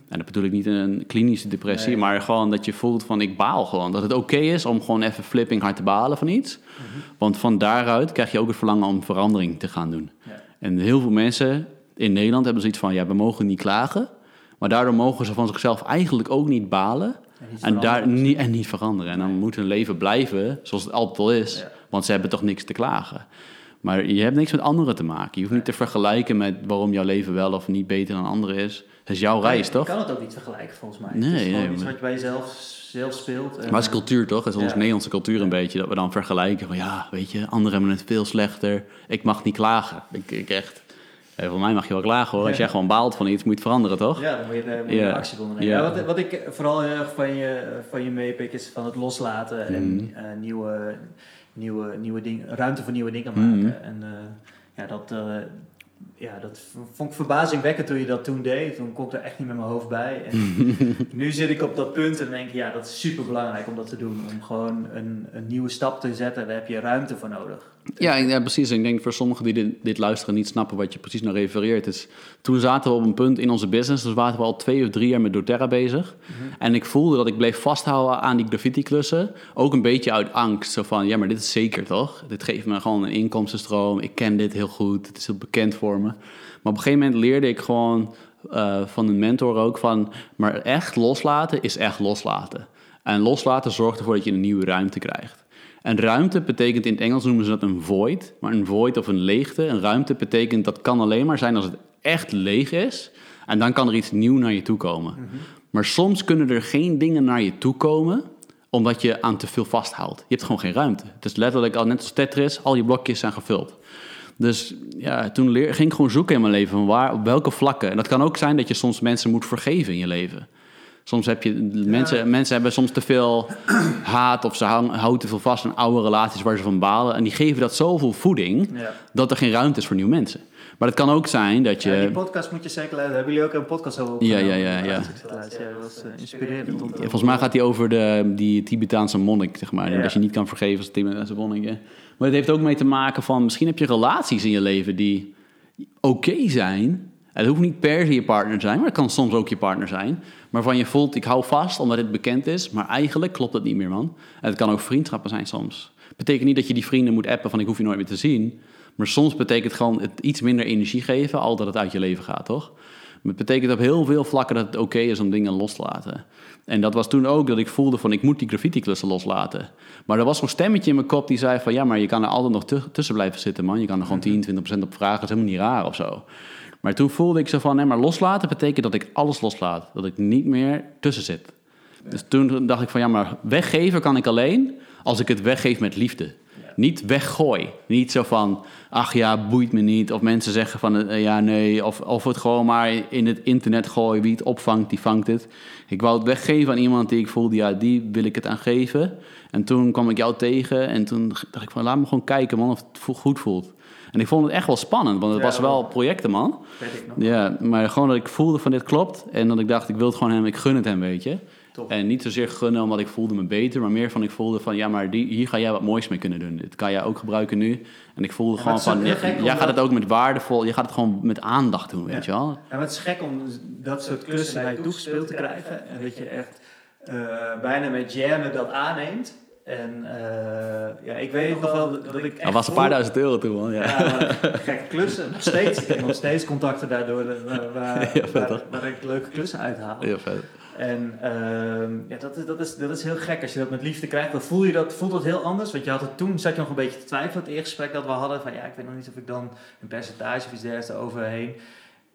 En dat bedoel ik niet een klinische depressie... Nee. maar gewoon dat je voelt van ik baal gewoon. Dat het oké is om gewoon even flipping hard te balen van iets. Want van daaruit krijg je ook het verlangen om verandering te gaan doen. Ja. En heel veel mensen in Nederland hebben zoiets van... ja, we mogen niet klagen... maar daardoor mogen ze van zichzelf eigenlijk ook niet balen... En niet En, daar, veranderen. niet, en niet veranderen. En dan moet hun leven blijven zoals het altijd al is. Ja. Want ze hebben toch niks te klagen. Maar je hebt niks met anderen te maken. Je hoeft niet te vergelijken met waarom jouw leven wel of niet beter dan anderen is. Het is jouw reis, Je toch? kan het ook niet vergelijken, volgens mij. Nee, het is gewoon nee, iets wat je bij jezelf zelf speelt. En, Maar het is cultuur, toch? Het is onze Ja. Nederlandse cultuur een beetje. Dat we dan vergelijken van, ja, weet je, anderen hebben het veel slechter. Ik mag niet klagen. Ik, ik echt... eh, voor mij mag je wel klagen, hoor. Als jij gewoon baalt van iets, moet je het veranderen, toch? Ja, dan moet je, eh, moet je actie ondernemen. Ja. Ja, wat, wat ik vooral heel erg van je, van je meepik is van het loslaten en Mhm. eh, nieuwe, nieuwe, nieuwe dingen, ruimte voor nieuwe dingen Mhm. maken. En eh, ja, dat, eh, ja, dat vond ik verbazingwekkend toen je dat toen deed. Toen kon ik er echt niet met mijn hoofd bij. En nu zit ik op dat punt en denk ik, ja, dat is super belangrijk om dat te doen. Om gewoon een, een nieuwe stap te zetten, daar heb je ruimte voor nodig. Ja, precies. Ik denk voor sommigen die dit, dit luisteren niet snappen wat je precies naar refereert. Is, toen zaten we op een punt in onze business, dus waren we al twee of drie jaar met doTERRA bezig. En ik voelde dat ik bleef vasthouden aan die graffiti-klussen. Ook een beetje uit angst. Zo van, ja, maar dit is zeker toch? Dit geeft me gewoon een inkomstenstroom. Ik ken dit heel goed. Het is heel bekend voor me. Maar op een gegeven moment leerde ik gewoon eh, van een mentor ook van... maar echt loslaten is echt loslaten. En loslaten zorgt ervoor dat je een nieuwe ruimte krijgt. En ruimte betekent in het Engels noemen ze dat een void. Maar een void of een leegte, een ruimte betekent dat kan alleen maar zijn als het echt leeg is. En dan kan er iets nieuw naar je toe komen. Maar soms kunnen er geen dingen naar je toe komen omdat je aan te veel vasthoudt. Je hebt gewoon geen ruimte. Het is letterlijk al net als Tetris, al je blokjes zijn gevuld. Dus ja, toen leer, ging ik gewoon zoeken in mijn leven van waar, op welke vlakken. En dat kan ook zijn dat je soms mensen moet vergeven in je leven. Soms heb je mensen, mensen hebben soms te veel haat of ze hou- houden te veel vast aan oude relaties waar ze van balen. En die geven dat zoveel voeding Ja. dat er geen ruimte is voor nieuwe mensen. Maar het kan ook zijn dat je. Ja, die podcast moet je zeker luisteren. Hebben jullie ook een podcast over Ja, ja, ja, ja. dat was eh, inspirerend. Volgens mij gaat hij over de, die Tibetaanse monnik, zeg maar. Dat je niet kan vergeven als Tibetaanse monnik. hè. Maar het heeft ook mee te maken van... Misschien heb je relaties in je leven die oké zijn. Het hoeft niet per se je partner te zijn, maar het kan soms ook je partner zijn. Waarvan je voelt, ik hou vast omdat het bekend is. Maar eigenlijk klopt het niet meer, man. En het kan ook vriendschappen zijn soms. Betekent niet dat je die vrienden moet appen van ik hoef je nooit meer te zien. Maar soms betekent gewoon het iets minder energie geven, al dat het uit je leven gaat, toch? Maar het betekent op heel veel vlakken dat het oké is om dingen los te laten. En dat was toen ook dat ik voelde van ik moet die graffiti-klussen loslaten. Maar er was zo'n stemmetje in mijn kop die zei van ja, maar je kan er altijd nog tu- tussen blijven zitten, man. Je kan er gewoon 10, 20% op vragen, dat is helemaal niet raar of zo. Maar toen voelde ik zo van maar loslaten betekent dat ik alles loslaat. Dat ik niet meer tussen zit. Dus toen dacht ik van ja, maar weggeven kan ik alleen als ik het weggeef met liefde. Niet weggooi. Niet zo van, ach ja, boeit me niet. Of mensen zeggen van, eh, ja, nee. Of, of het gewoon maar in het internet gooien. Wie het opvangt, die vangt het. Ik wou het weggeven aan iemand die ik voelde, ja, die wil ik het aan geven. En toen kwam ik jou tegen en toen dacht ik van, laat me gewoon kijken, man, of het goed voelt. En ik vond het echt wel spannend, want het Ja, was wel. wel projecten, man. Weet ik nog. Ja, maar gewoon dat ik voelde van dit klopt. En dat ik dacht, ik wil het gewoon hem, ik gun het hem, weet je. Tof. En niet zozeer gunnen omdat ik voelde me beter, maar meer van ik voelde van ja, maar die, hier ga jij wat moois mee kunnen doen. Dit kan jij ook gebruiken nu. En ik voelde gewoon van, jij, omdat- gaat het ook met waardevol, je gaat het gewoon met aandacht doen, weet je wel. En het is gek om dat soort klussen naar je toegespeeld te krijgen. En dat je echt eh, bijna met jam dat aanneemt. En eh, ja, ik weet nog wel dat dat ik Dat was een paar duizend euro toen, man. Ja. Ja, gekke klussen. Nog steeds. Ik heb nog steeds contacten daardoor waar, waar, Ja, vet, waar, toch? waar ik leuke klussen uithaal. Ja, vet. En ehm, ja, dat, is, dat, is, dat is heel gek. Als je dat met liefde krijgt, dan voel je dat, voelt dat heel anders. Want je had het toen, zat je nog een beetje te twijfelen, het eerste gesprek dat we hadden. Van ja, ik weet nog niet of ik dan een percentage of iets dergelijks eroverheen.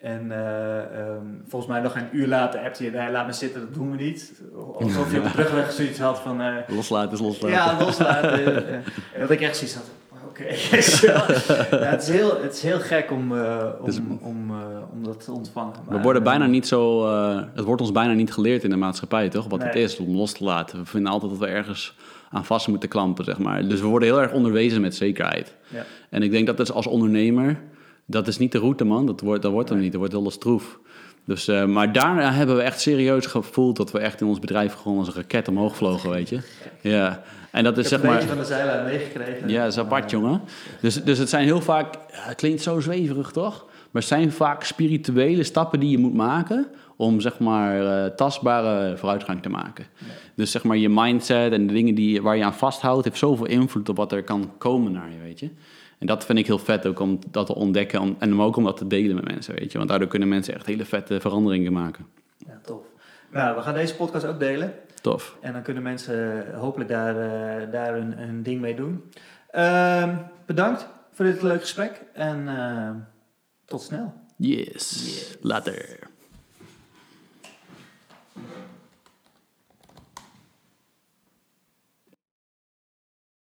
En eh, ehm, volgens mij nog een uur later appte je, nee, laat me zitten, dat doen we niet. Alsof je op de terugweg zoiets had van, eh, Loslaten is loslaten. ja, loslaten. En dat ik echt zoiets had, oké. ja, het, is heel, het is heel gek om, eh, om, Dus- om, om dat te ontvangen. We Maar, worden eh, bijna niet zo, het wordt ons bijna niet geleerd in de maatschappij, toch? Wat het is om los te laten. We vinden altijd dat we ergens aan vast moeten klampen, zeg maar. Dus we worden heel erg onderwezen met zekerheid. Ja. En ik denk dat is als ondernemer, dat is niet de route, man. Dat wordt, dat wordt hem niet. Dat wordt heel stroef. Dus, eh, maar daarna hebben we echt serieus gevoeld dat we echt in ons bedrijf gewoon als een raket omhoog vlogen, weet je. Ja. En dat is Ik zeg maar... van de zijlijn meegekregen. Ja, dat is apart, jongen. Dus, dus het zijn heel vaak... Het klinkt zo zweverig, toch? Maar het zijn vaak spirituele stappen die je moet maken... om, zeg maar, eh, tastbare vooruitgang te maken. Dus, zeg maar, je mindset en de dingen die, waar je aan vasthoudt... heeft zoveel invloed op wat er kan komen naar je, weet je. En dat vind ik heel vet ook om dat te ontdekken... om- en om ook om dat te delen met mensen, weet je. Want daardoor kunnen mensen echt hele vette veranderingen maken. Ja, tof. Nou, we gaan deze podcast ook delen. Tof. En dan kunnen mensen hopelijk daar, eh, daar een, een ding mee doen. Ehm, bedankt voor dit leuke gesprek. En eh, tot snel. Yes. Later.